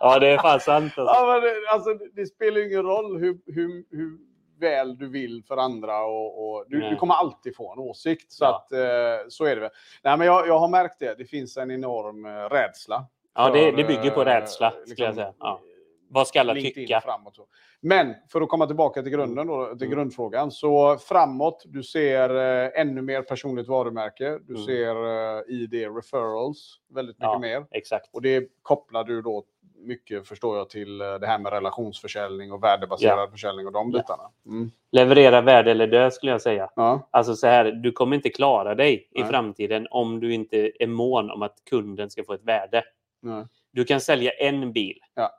ja, det är fan sant. Alltså. ja, men det, alltså, det spelar ju ingen roll hur, hur, hur väl du vill för andra och, och du, du kommer alltid få en åsikt. Så, Ja. att, eh, så är det väl. Nej, men jag, jag har märkt det. Det finns en enorm eh, rädsla. Ja, det, för, det bygger på eh, rädsla, skulle jag liksom, säga. Ja. Vad ska alla LinkedIn tycka? Framåt. Men för att komma tillbaka till grunden, då, till Mm. grundfrågan. Så framåt, du ser eh, ännu mer personligt varumärke. Du Mm. ser eh, i det referrals väldigt mycket Ja. mer. Exakt. Och det kopplar du då mycket, förstår jag, till eh, det här med relationsförsäljning och värdebaserad försäljning och de Ja. bitarna. Mm. Leverera värde eller dö, skulle jag säga. Ja. Alltså så här, du kommer inte klara dig i Nej. framtiden om du inte är mån om att kunden ska få ett värde. Nej. Du kan sälja en bil Ja.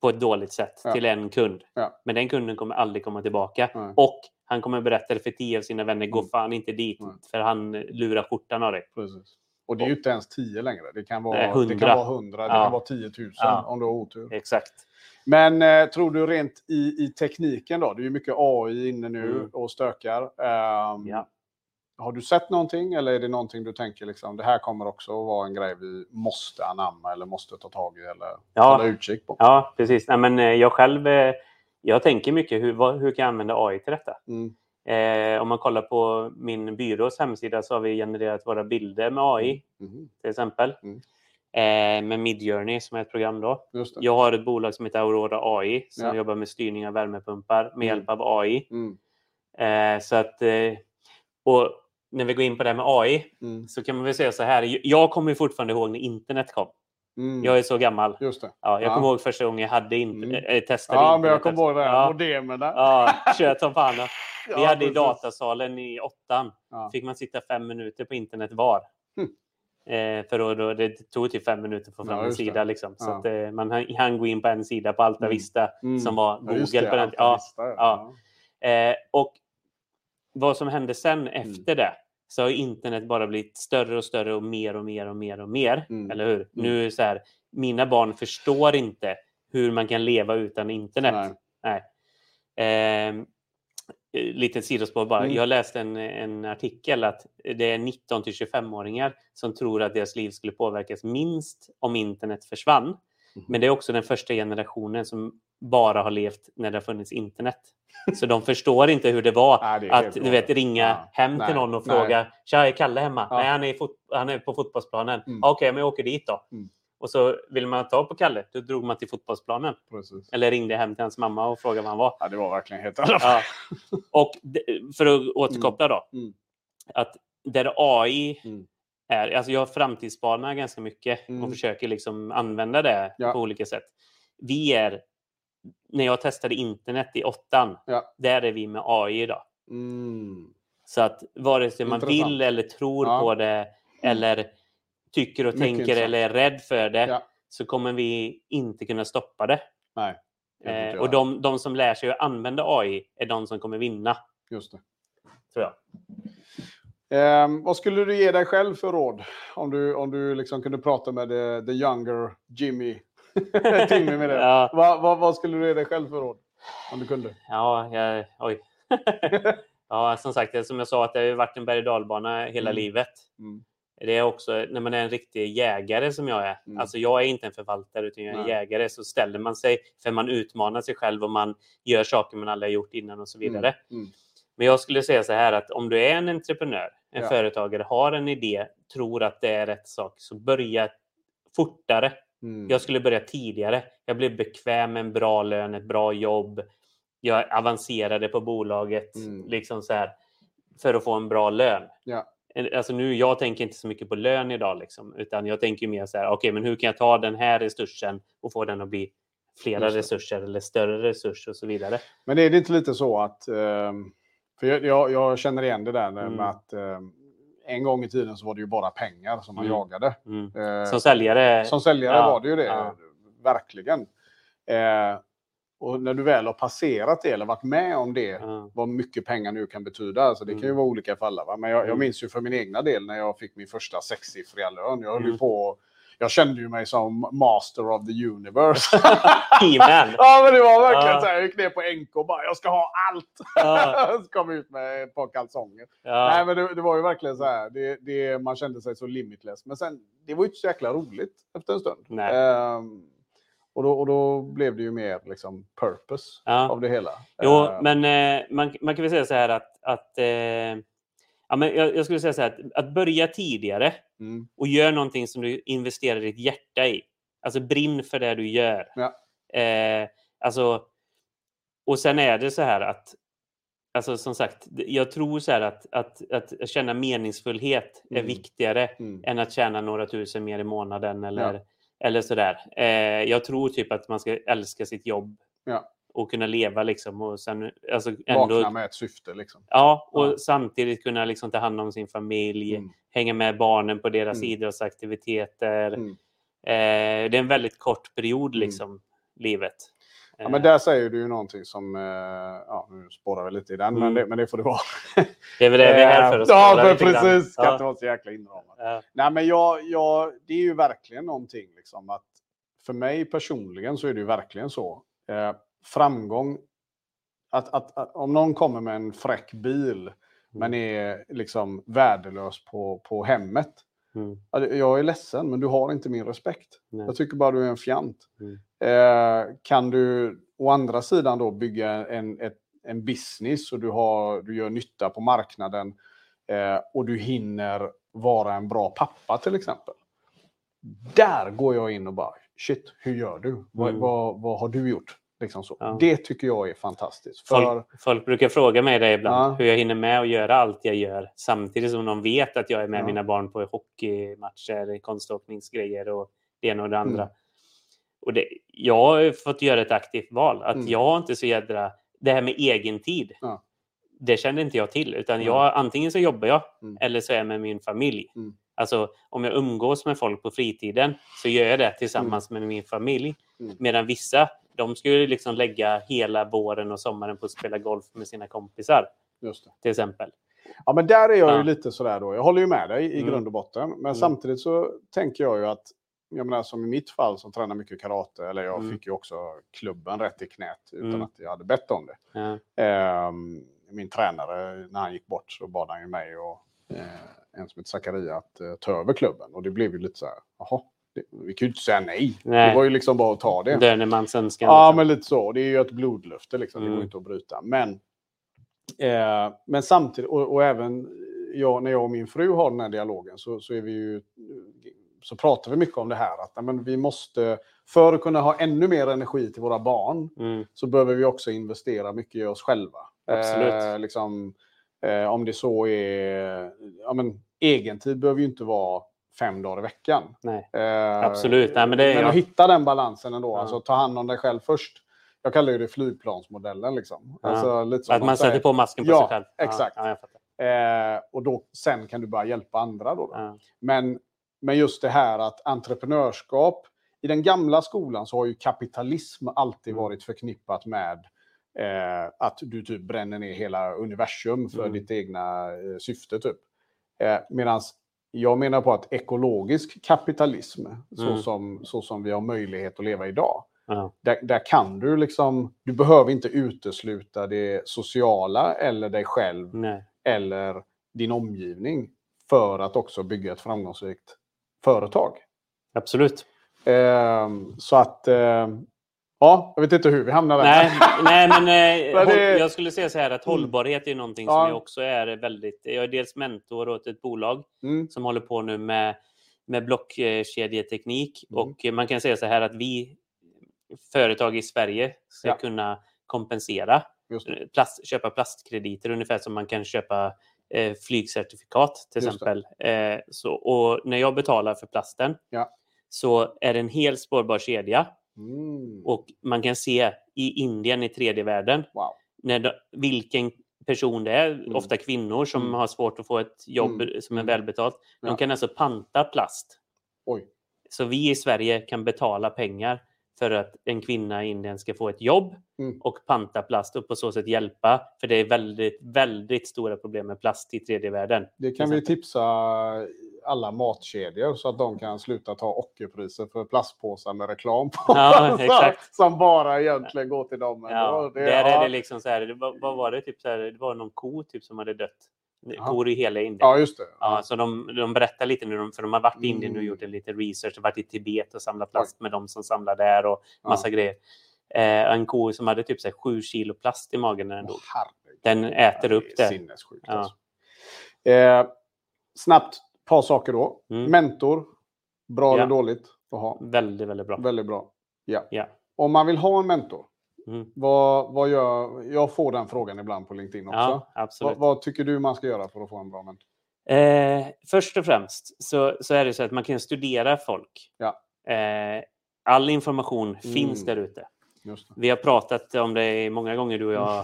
på ett dåligt sätt Ja. till en kund. Ja. Men den kunden kommer aldrig komma tillbaka. Nej. Och han kommer berätta det för tio av sina vänner. Gå Mm. fan inte dit, för han lurar skjortan av dig. Precis. Och det är ju inte ens 10 längre. Det kan vara Nej, 100, det 100. kan vara, 100, det Ja. kan vara 10 000 Ja. om du har otur. Exakt. Men eh, tror du rent i, i tekniken då? Det är ju mycket AI inne nu Mm. och stökar. Ehm, Ja. Har du sett någonting eller är det någonting du tänker liksom det här kommer också att vara en grej vi måste anamma eller måste ta tag i eller Ja. hålla utkik på? Ja, precis. Nej, men eh, jag själv eh, jag tänker mycket hur, hur kan jag använda AI till detta? Mm. Eh, om man kollar på min byrås hemsida så har vi genererat våra bilder med AI Mhm. till exempel. Mm. Eh, med Midjourney som är ett program då. Jag har ett bolag som heter Aurora AI som Ja. jobbar med styrning av värmepumpar med Mm. hjälp av AI. Mm. Eh, så att, eh, och när vi går in på det här med AI Mm. så kan man väl säga så här. Jag kommer fortfarande ihåg när internet kom. Mm. Jag är så gammal. Just det. Ja, jag Ja. kommer ihåg första gången jag hade in, Mm. äh, testade Ja, internet. men jag kommer ihåg det här Ja, modemerna. ja kött som fan. Vi Ja, hade i datasalen i åttan. Ja. Fick man sitta fem minuter på internet var. Mm. Eh, för då, då, det tog typ fem minuter att få fram en sida. Liksom. Så att, eh, man hann- gå in på en sida på Alta Mm. Vista Mm. som var Google på den ja, ja. Eh, och vad som hände sen Mm. efter det så har internet bara blivit större och större och mer och mer och mer och mer. Mm. Eller hur? Nu är det så här, mina barn förstår inte hur man kan leva utan internet. Nej. Nej. Eh, litet sidospår bara. Mm. Jag läste en, en artikel att det är 19 till 25-åringar som tror att deras liv skulle påverkas minst om internet försvann. Mhm. Men det är också den första generationen som bara har levt när det har funnits internet. Så de förstår inte hur det var Nej, det att du vet, ringa Ja. hem Nej, till någon och nej. fråga Tja, är Kalle hemma? Ja. Nej, han är, han är på fotbollsplanen. Mm. "Ja, Okej, men jag åker dit då. Mm. Och så vill man ta på Kalle, då drog man till fotbollsplanen. Precis. Eller ringde hem till hans mamma och frågade var han var. Ja, det var verkligen helt Ja. Och för att återkoppla då. Mm. Att där AI Mm. är, alltså jag framtidsspanar ganska mycket Mm. och försöker liksom använda det Ja. på olika sätt. Vi är när jag testade internet i åttan, Ja. där är vi med AI idag. Mm. Så att vare sig man Intressant. vill eller tror på det eller tycker och Mycket tänker intressant. eller är rädd för det Ja. så kommer vi inte kunna stoppa det. Nej. Eh, och de, de som lär sig att använda AI är de som kommer vinna, Just det. tror jag. Ehm, vad skulle du ge dig själv för råd? Om du, om du liksom kunde prata med the, the younger Jimmy. Timmy med det. Ja. Vad, vad, vad skulle du ge dig själv för råd? Om du kunde. Ja, jag, oj. ja, som sagt, som jag sa, att det har varit en berg och dalbana hela Mm. livet. Mm. Det är också när man är en riktig jägare som jag är. Mm. Alltså jag är inte en förvaltare utan jag är en Nej. jägare. Så ställer man sig för man utmanar sig själv och man gör saker man aldrig har gjort innan och så vidare. Mm. Men jag skulle säga så här att om du är en entreprenör, en Ja. företagare, har en idé, tror att det är rätt sak, så börja fortare. Mm. Jag skulle börja tidigare. Jag blev bekväm med en bra lön, ett bra jobb. Jag avancerade på bolaget Mm. liksom så här, för att få en bra lön. Ja. Alltså nu, jag tänker inte så mycket på lön idag, liksom, utan jag tänker mer så här, okej, men hur kan jag ta den här resursen och få den att bli flera resurser eller större resurser och så vidare. Men är det inte lite så att... ehm, för jag, jag, jag känner igen det där med Mm. att ehm, en gång i tiden så var det ju bara pengar som man Mm. jagade. Mm. Eh, Som säljare. Som säljare Ja, var det ju det, ja. verkligen. Och när du väl har passerat det eller varit med om det, Ja. vad mycket pengar nu kan betyda. Alltså det kan ju Mm. vara olika för alla. Va? Men jag, jag Mm. minns ju för min egna del när jag fick min första sexsiffriga lön. Jag höll ju Mm. på... Jag kände ju mig som master of the universe. He-Man. ja, men det var verkligen Ja. så här. Jag gick ner på NK och bara, jag ska ha allt. Ja. så kom ut med ett par kalsonger. Ja. Nej, men det, det var ju verkligen så här. Det, det, man kände sig så limitless. Men sen, det var ju inte så jäkla roligt efter en stund. Nej. Ehm, och, då, och då blev det ju mer liksom purpose Ja. av det hela. Jo, Ehm, men eh, man, man kan väl säga så här att, att eh, ja, men jag, jag skulle säga så här att, att börja tidigare mm, och gör någonting som du investerar ditt hjärta i. Alltså brinn för det du gör. Ja. Eh, alltså, och sen är det så här att Alltså som sagt, jag tror så här att, att, att känna meningsfullhet är Mm. viktigare mm, än att tjäna några tusen mer i månaden eller, Ja. Eller sådär. Eh, jag tror typ att man ska älska sitt jobb Ja. och kunna leva liksom och sen alltså ändå, vakna med ett syfte liksom. ja, och Ja. samtidigt kunna liksom ta hand om sin familj, Mm, hänga med barnen på deras Mm. idrottsaktiviteter. mm. Eh, det är en väldigt kort period Mm. liksom, livet. Ja, men där säger du ju någonting som, eh, ja nu spårar vi lite i den, men, Mm. det, men det får det vara. det är väl det vi är här för att Ja, spåra men lite grann. precis. Ska Ja. inte vara så jäkla inramat. Ja. Nej, men jag, jag, det är ju verkligen någonting liksom att för mig personligen så är det ju verkligen så. Eh, framgång, att, att, att om någon kommer med en fräck bil men är liksom värdelös på, på hemmet. Mm. Jag är ledsen, men du har inte min respekt. Nej. Jag tycker bara du är en fjant. Mm. Eh, kan du å andra sidan då bygga en, ett, en business och du, har, du gör nytta på marknaden eh, och du hinner vara en bra pappa till exempel. Där går jag in och bara, shit, hur gör du? Vad, Mm. vad, vad har du gjort? Liksom. Ja. Det tycker jag är fantastiskt. För, Folk, folk brukar fråga mig det ibland, Ja. hur jag hinner med att göra allt jag gör samtidigt som de vet att jag är med Ja. mina barn på hockeymatcher, konståkningsgrejer och det ena och det andra. Mm. Och det, jag har fått göra ett aktivt val. Att Mm. jag har inte så jädra... Det här med egen tid, det kände inte jag till. Utan jag, antingen så jobbar jag Mm. eller så är jag med min familj. Mm. Alltså om jag umgås med folk på fritiden så gör jag det tillsammans med min familj. Mm. Medan vissa, de skulle liksom lägga hela våren och sommaren på att spela golf med sina kompisar just det. till exempel. Ja, men där är jag Ja. ju lite sådär då. Jag håller ju med dig i Mm. grund och botten. Men Mm. samtidigt så tänker jag ju att, jag menar som i mitt fall som tränar mycket karate, eller jag Mm. fick ju också klubben rätt i knät utan Mm. att jag hade bett om det. Ja. Ehm, min tränare, när han gick bort så bad han ju mig och eh, en som heter Zakaria att eh, ta över klubben. Och det blev ju lite så här, jaha, det, vi kan ju inte säga nej. Nej. Det var ju liksom bara att ta det. Dönemans önskan. Ja, liksom. men lite så. Det är ju ett blodlöfte, liksom. det Mm. går inte att bryta. Men, eh, men samtidigt, och, och även jag, när jag och min fru har den här dialogen, så, så, är vi ju, så pratar vi mycket om det här. Att men vi måste, för att kunna ha ännu mer energi till våra barn, Mm. så behöver vi också investera mycket i oss själva. Absolut. Eh, liksom, eh, om det så är... Ja, men, egentid behöver ju inte vara fem dagar i veckan. Nej. Eh, Absolut. Nej, men det- men ja. att hitta den balansen ändå. Ja. Alltså ta hand om dig själv först. Jag kallar det flygplansmodellen. Liksom. Ja. Alltså, lite som Att man säger- sätter på masken på Ja, sig själv. exakt. Ja, fattar. Eh, och då, sen kan du börja hjälpa andra. Då, då. Ja. Men, men just det här att entreprenörskap, i den gamla skolan så har ju kapitalism alltid Mm. varit förknippat med eh, att du typ bränner ner hela universum för Mm. ditt egna eh, syfte. Typ. Eh, Medan jag menar på att ekologisk kapitalism, så, Mm. som, så som vi har möjlighet att leva idag, Ja. där, där kan du liksom, du behöver inte utesluta det sociala eller dig själv Nej. eller din omgivning för att också bygga ett framgångsrikt företag. Absolut. Ehm, så att, ehm, ja, jag vet inte hur vi hamnade där. Nej, nej, men eh, Men det- håll, jag skulle säga så här att Mm. hållbarhet är någonting Ja. som jag också är väldigt... Jag är dels mentor åt ett bolag Mm, som håller på nu med, med blockkedjeteknik. Mm. Och man kan säga så här att vi företag i Sverige ska Ja. kunna kompensera, plast, köpa plastkrediter ungefär som man kan köpa eh, flygcertifikat till Just exempel. Eh, så, och när jag betalar för plasten Ja. så är det en helt spårbar kedja Mm, och man kan se i Indien, i tredje världen, wow. när de, vilken person det är, Mm. ofta kvinnor som Mm. har svårt att få ett jobb Mm. som är Mm. välbetalt. De Ja. kan alltså panta plast. Oj. Så vi i Sverige kan betala pengar för att en kvinna i Indien ska få ett jobb Mm. och panta plast och på så sätt hjälpa. För det är väldigt, väldigt stora problem med plast i tredje världen. Det kan vi tipsa alla matkedjor så att de kan sluta ta ockerpriser för plastpåsar med reklam på. Ja, exakt. Som bara egentligen går till dem. Ja. Det- där ja. är det liksom så här, vad var det? Typ så här, det var någon ko typ som hade dött. Ja. Kor i hela Indien. Ja, just det. Ja, så de, de berättar lite nu, för de har varit i Indien och Mm. gjort en liten research, varit i Tibet och samlat plast med de som samlar där och Ja. massa grejer. Eh, en ko som hade typ så här, sju kilo plast i magen när den dog. Den äter Ja, upp det. Sinnessjukt. Ja. Alltså. Eh, snabbt, par saker då. Mm. Mentor, bra Ja. eller dåligt att ha? Väldigt, väldigt bra. Väldigt bra. Ja. Ja. Om man vill ha en mentor, Mm. vad, vad gör... Jag får den frågan ibland på LinkedIn också. Ja, absolut. vad, vad tycker du man ska göra för att få en bra mentor? Eh, först och främst så, så är det så att man kan studera folk. Ja. Eh, all information finns Mm. där ute. Vi har pratat om det många gånger du och jag.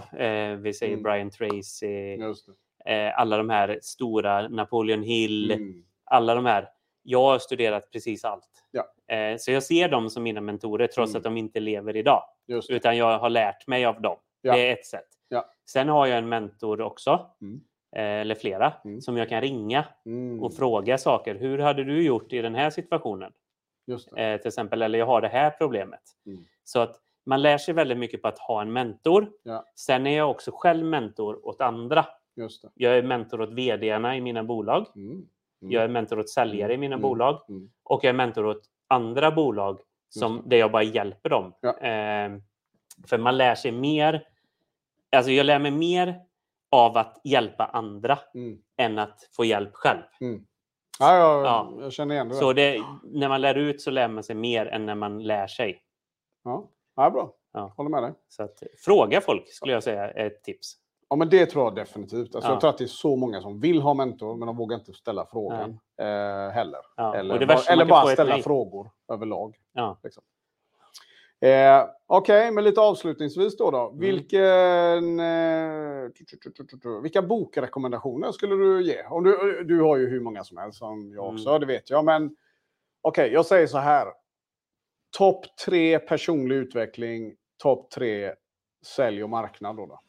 Eh, vi säger Mm. Brian Tracy. Eh, alla de här stora, Napoleon Hill, Mm. alla de här. Jag har studerat precis allt. Ja. Eh, så jag ser dem som mina mentorer trots Mm. att de inte lever idag. Utan jag har lärt mig av dem. Ja. Det är ett sätt. Ja. Sen har jag en mentor också, Mm. eh, eller flera, Mm. som jag kan ringa Mm. och fråga saker. Hur hade du gjort i den här situationen? Eh, till exempel, eller jag har det här problemet. Mm. Så att man lär sig väldigt mycket på att ha en mentor. Ja. Sen är jag också själv mentor åt andra. Just det. Jag är mentor åt vdarna i mina bolag. Mm. Mm. Jag är mentor åt säljare i mina Mm. bolag. Mm. Och jag är mentor åt andra bolag som, där jag bara hjälper dem. Ja. Eh, för man lär sig mer. Alltså jag lär mig mer av att hjälpa andra Mm. än att få hjälp själv. Mm. Ja, ja, Ja. jag känner igen det. Så det, när man lär ut så lär man sig mer än när man lär sig. Ja. Ja, bra. Ja. Håller med dig. Så att, fråga folk skulle jag säga är ett tips. Ja, men det tror jag definitivt. Alltså, Ja. Jag tror att det är så många som vill ha mentor, men de vågar inte ställa frågan eh, heller. Ja. Eller, bara, eller bara ställa nej. frågor överlag. Ja. Liksom. Eh, Okej, men lite avslutningsvis då. då. Mm. Vilken, eh, vilka bokrekommendationer skulle du ge? Om du, du har ju hur många som helst som jag Mm. också, det vet jag. Men okej, jag säger så här. Topp tre personlig utveckling, topp tre sälj och marknad. Då, då.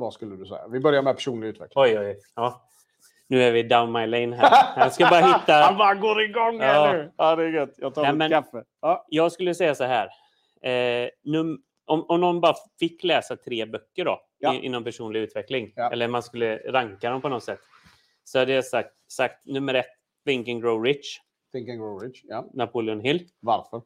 Vad skulle du säga? Vi börjar med personlig utveckling. Oj, oj. Ja. Nu är vi down my lane här. Jag ska bara Han hitta... bara går igång Ja. här nu. Ja, det är gött. Jag tar Nej, men- kaffe. Ja. Jag skulle säga så här. Eh, num... om, om någon bara fick läsa tre böcker då, Ja. i, inom personlig utveckling, Ja. eller man skulle ranka dem på något sätt, så hade jag sagt, sagt nummer ett, Think and Grow Rich, Think and grow rich. Ja. Napoleon Hill. Varför?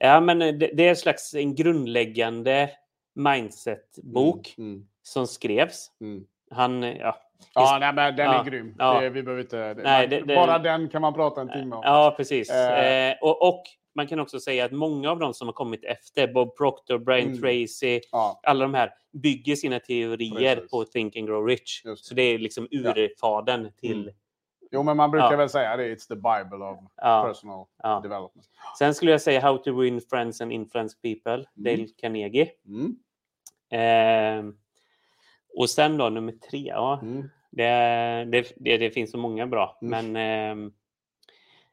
Ja, men det, det är en slags en grundläggande mindset-bok Mm. Mm. Som skrevs. Mm. Han, ja, Ja, nej, men den Ja. är grym. Ja. Det, vi behöver inte... Nej, det- det- bara den kan man prata en timme om. Ja, precis. Eh. Eh, och, och man kan också säga att många av dem som har kommit efter, Bob Proctor, Brian Mm. Tracy, Ja, alla de här bygger sina teorier Precis. på Think and Grow Rich. Så det är liksom urfadern till Mm. Jo, men man brukar Ja. väl säga det. It's the bible of Ja, personal ja. development. Sen skulle jag säga How to win friends and influence people, Dale Carnegie. Mm. Eh, och sen då nummer tre, ja, Mm. det, det, det, det finns så många bra. Mm. Men, ehm,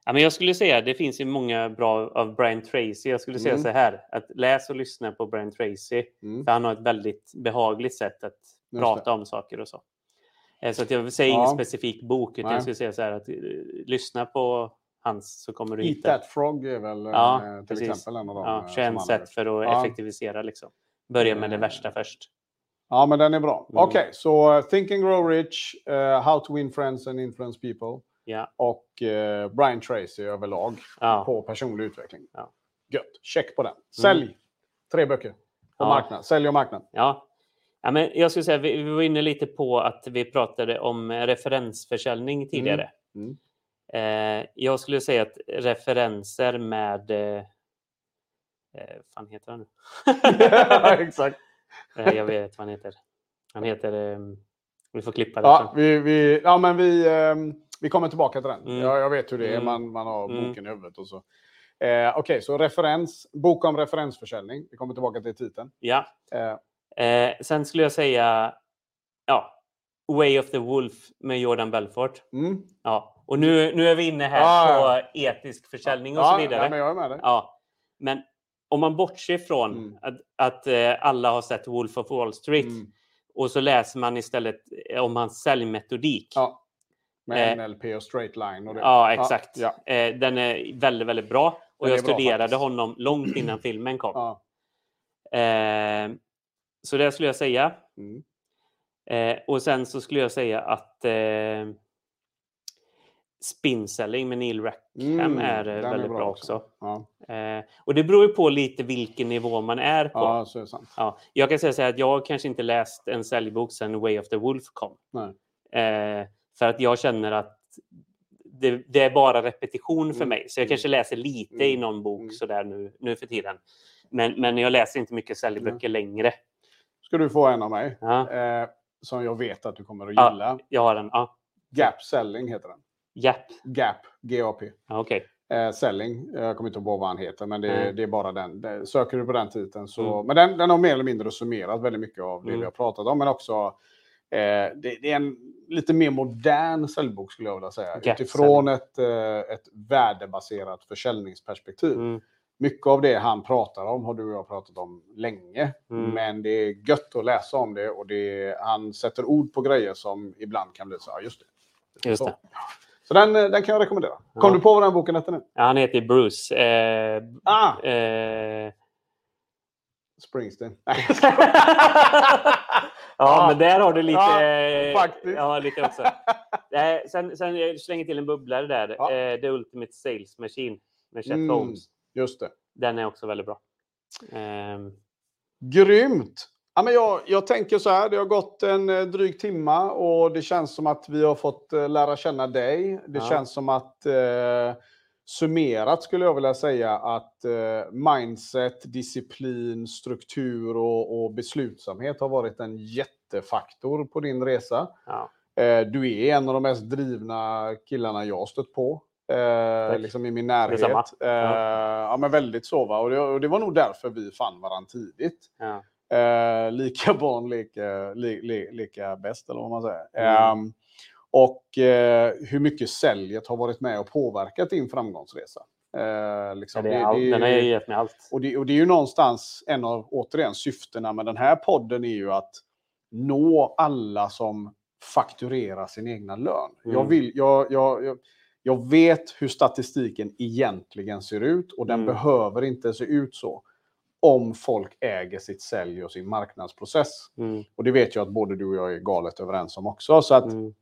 ja, men jag skulle säga det finns ju många bra av Brian Tracy. Jag skulle säga Mm. så här, att läs och lyssna på Brian Tracy. Mm. För han har ett väldigt behagligt sätt att Just prata om saker och så. Eh, Så att jag säger Ja. ingen specifik bok, utan Nej. jag skulle säga så här att eh, lyssna på hans så kommer du Eat hitta that frog är väl Ja, eh, till precis. exempel en av dem. ja, eh, som 21 han har sätt för att Ja. effektivisera. Liksom. Börja med det Eh, värsta först. Ja, men den är bra. Mm. Okej, så uh, Think and Grow Rich, uh, How to Win Friends and Influence People Ja. och uh, Brian Tracy överlag Ja. på personlig utveckling. Ja. Gött. Check på den. Sälj. Tre böcker. På Ja. marknad. Sälj och marknad. Ja. Ja, men jag skulle säga, vi, vi var inne lite på att vi pratade om eh, referensförsäljning tidigare. Mm. Eh, jag skulle säga att referenser med... Eh, eh, fan heter han nu? Exakt. Eh, jag vet vad han heter. Han heter... Eh, vi får klippa det. Ja, vi, vi, ja, men vi, ehm, vi kommer tillbaka till den. Mm. Ja, jag vet hur det är. Mm. Man, man har Mm. boken i huvudet och så. Eh, Okej, så referens. Bok om referensförsäljning. Vi kommer tillbaka till titeln. Ja. Eh, Eh, sen skulle jag säga... Ja, Way of the Wolf med Jordan Belfort. mm. Ja. Och nu, nu är vi inne här Ja, på etisk försäljning och ja, så vidare. Ja, men jag är med dig. Ja, men om man bortser från Mm. att, att eh, alla har sett Wolf of Wall Street Mm. och så läser man istället eh, om hans säljmetodik. Ja. Med Eh, NLP och straight line. Och det. Ja, exakt. Ja, Eh, den är väldigt, väldigt bra. Och Den jag bra studerade faktiskt. honom långt innan filmen kom. ja. Så det skulle jag säga. Mm. Och sen så skulle jag säga att spinselling med Neil Rackham Mm, är eh, den väldigt bra, också. Ja, Eh, och det beror ju på lite vilken nivå man är på. ja så är sant. Ja, jag kan säga så här att jag kanske inte läst en säljbok sedan Way of the Wolf kom. Eh, för att jag känner att det, det är bara repetition för Mm. mig. Så jag Mm. kanske läser lite Mm. i någon bok Mm. sådär nu, nu för tiden. Men, men jag läser inte mycket säljböcker längre. Ska du få en av mig. Ja, Eh, som jag vet att du kommer att Ja. gilla. jag har en. Ja, Gap Selling heter den. Gap, GAP. Ja, Okej. Eh, Selling, jag kommer inte ihåg vad han heter, men det, Nej. det är bara den. Det, söker du på den titeln så... Mm. Men den, den har mer eller mindre summerat väldigt mycket av det Mm. vi har pratat om, men också... Eh, det, det är en lite mer modern säljbok skulle jag vilja säga. Gap Utifrån ett, eh, ett värdebaserat försäljningsperspektiv. Mm. Mycket av det han pratar om har du och jag pratat om länge. Mm. Men det är gött att läsa om det och det, han sätter ord på grejer som ibland kan bli så här, just det. Just Så. det. Så den, eh, den kan jag rekommendera. Kom Ja. du på vad den boken hette nu? Ja, han heter Bruce. Eh, Ah! eh, Springsteen. ja, men där har du lite... Ja, faktiskt. Ja, lite också. Eh, sen, sen jag slänger till en bubblare där. Ja. Eh, The Ultimate Sales Machine med Chet Mm. Holmes. Just det. Den är också väldigt bra. Ehm, Grymt! Ja, men jag, jag tänker så här, det har gått en eh, dryg timma och det känns som att vi har fått eh, lära känna dig. Det Ja. känns som att eh, summerat skulle jag vilja säga att eh, mindset, disciplin, struktur och, och beslutsamhet har varit en jättefaktor på din resa. ja. Eh, du är en av de mest drivna killarna jag har stött på. Eh, liksom i min närhet. Eh, ja. men väldigt så. Va? Och, det, och det var nog därför vi fann varandra tidigt. Ja. Eh, lika barn leka, li, li, lika bäst, eller vad man säger. Mm. Ehm, och eh, hur mycket säljet har varit med och påverkat din framgångsresa. Eh, liksom, det det- är all, det- den har gett mig allt. och det, och det är ju någonstans en av, återigen, syftena med den här podden är ju att nå alla som fakturerar sin egna lön. Mm. Jag, vill, jag, jag, jag, jag vet hur statistiken egentligen ser ut och den Mm. behöver inte se ut så om folk äger sitt sälj och sin marknadsprocess. Mm. Och det vet jag att både du och jag är galet överens om också. Så att Mm.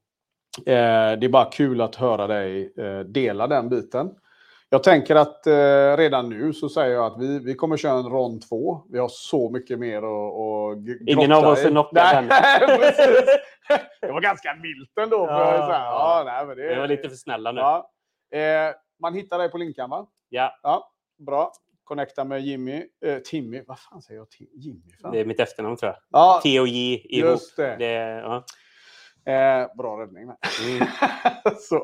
Eh, det är bara kul att höra dig eh, dela den biten. Jag tänker att eh, redan nu så säger jag att vi, vi kommer köra en rond två. Vi har så mycket mer att, Ingen av oss är knockad än. Det var ganska milt ändå. För Ja, så här, ja. ja, nej, det, Vi var lite för snälla nu. ja. eh, Man hittar dig på Linkan va? Ja, Ja, bra. Connecta med Jimmy. Eh, Timmy. Vad fan säger jag? Tim- Jimmy? Fan. det är mitt efternamn tror jag. Ja, T och J ihop. just det. det ja. Eh, bra räddning. Mm. så.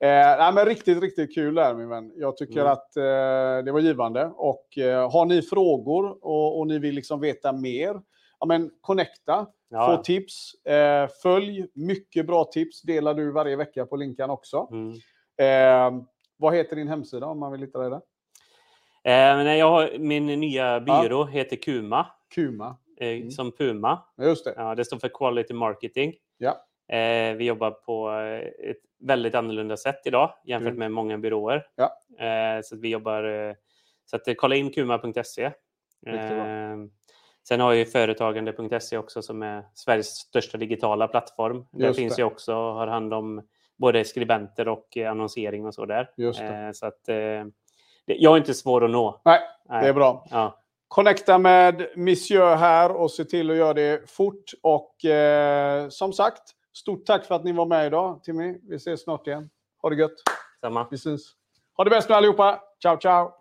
Eh, nej, men riktigt, riktigt kul där min vän. Jag tycker Mm. att eh, det var givande. Och eh, har ni frågor och, och ni vill liksom veta mer, ja men connecta, Ja. få tips, eh, följ, mycket bra tips delar du varje vecka på Linkan också. Mm. Eh, vad heter din hemsida om man vill hitta dig där? Eh, jag har, min nya byrå heter Kuma, Kuma. eh, Mm. som Puma. Ja, Just det. Ja, det står för Quality Marketing. Ja. Eh, vi jobbar på eh, ett väldigt annorlunda sätt idag jämfört Mm. med många byråer. Ja. Eh, så att vi jobbar... Eh, så att, kolla in kuma.se. Riktigt bra. Eh, sen har ju företagande.se också som är Sveriges största digitala plattform. Där Just finns det. ju också, har hand om både skribenter och annonsering och så där. Just det. Så att, jag är inte svår att nå. Nej, Nej. det är bra. Ja. Connecta med Monsieur här och se till att göra det fort. Och eh, som sagt, stort tack för att ni var med idag, Timmy. Vi ses snart igen. Ha det gött. Samma. Vi syns. Ha det bäst nu allihopa. Ciao, ciao.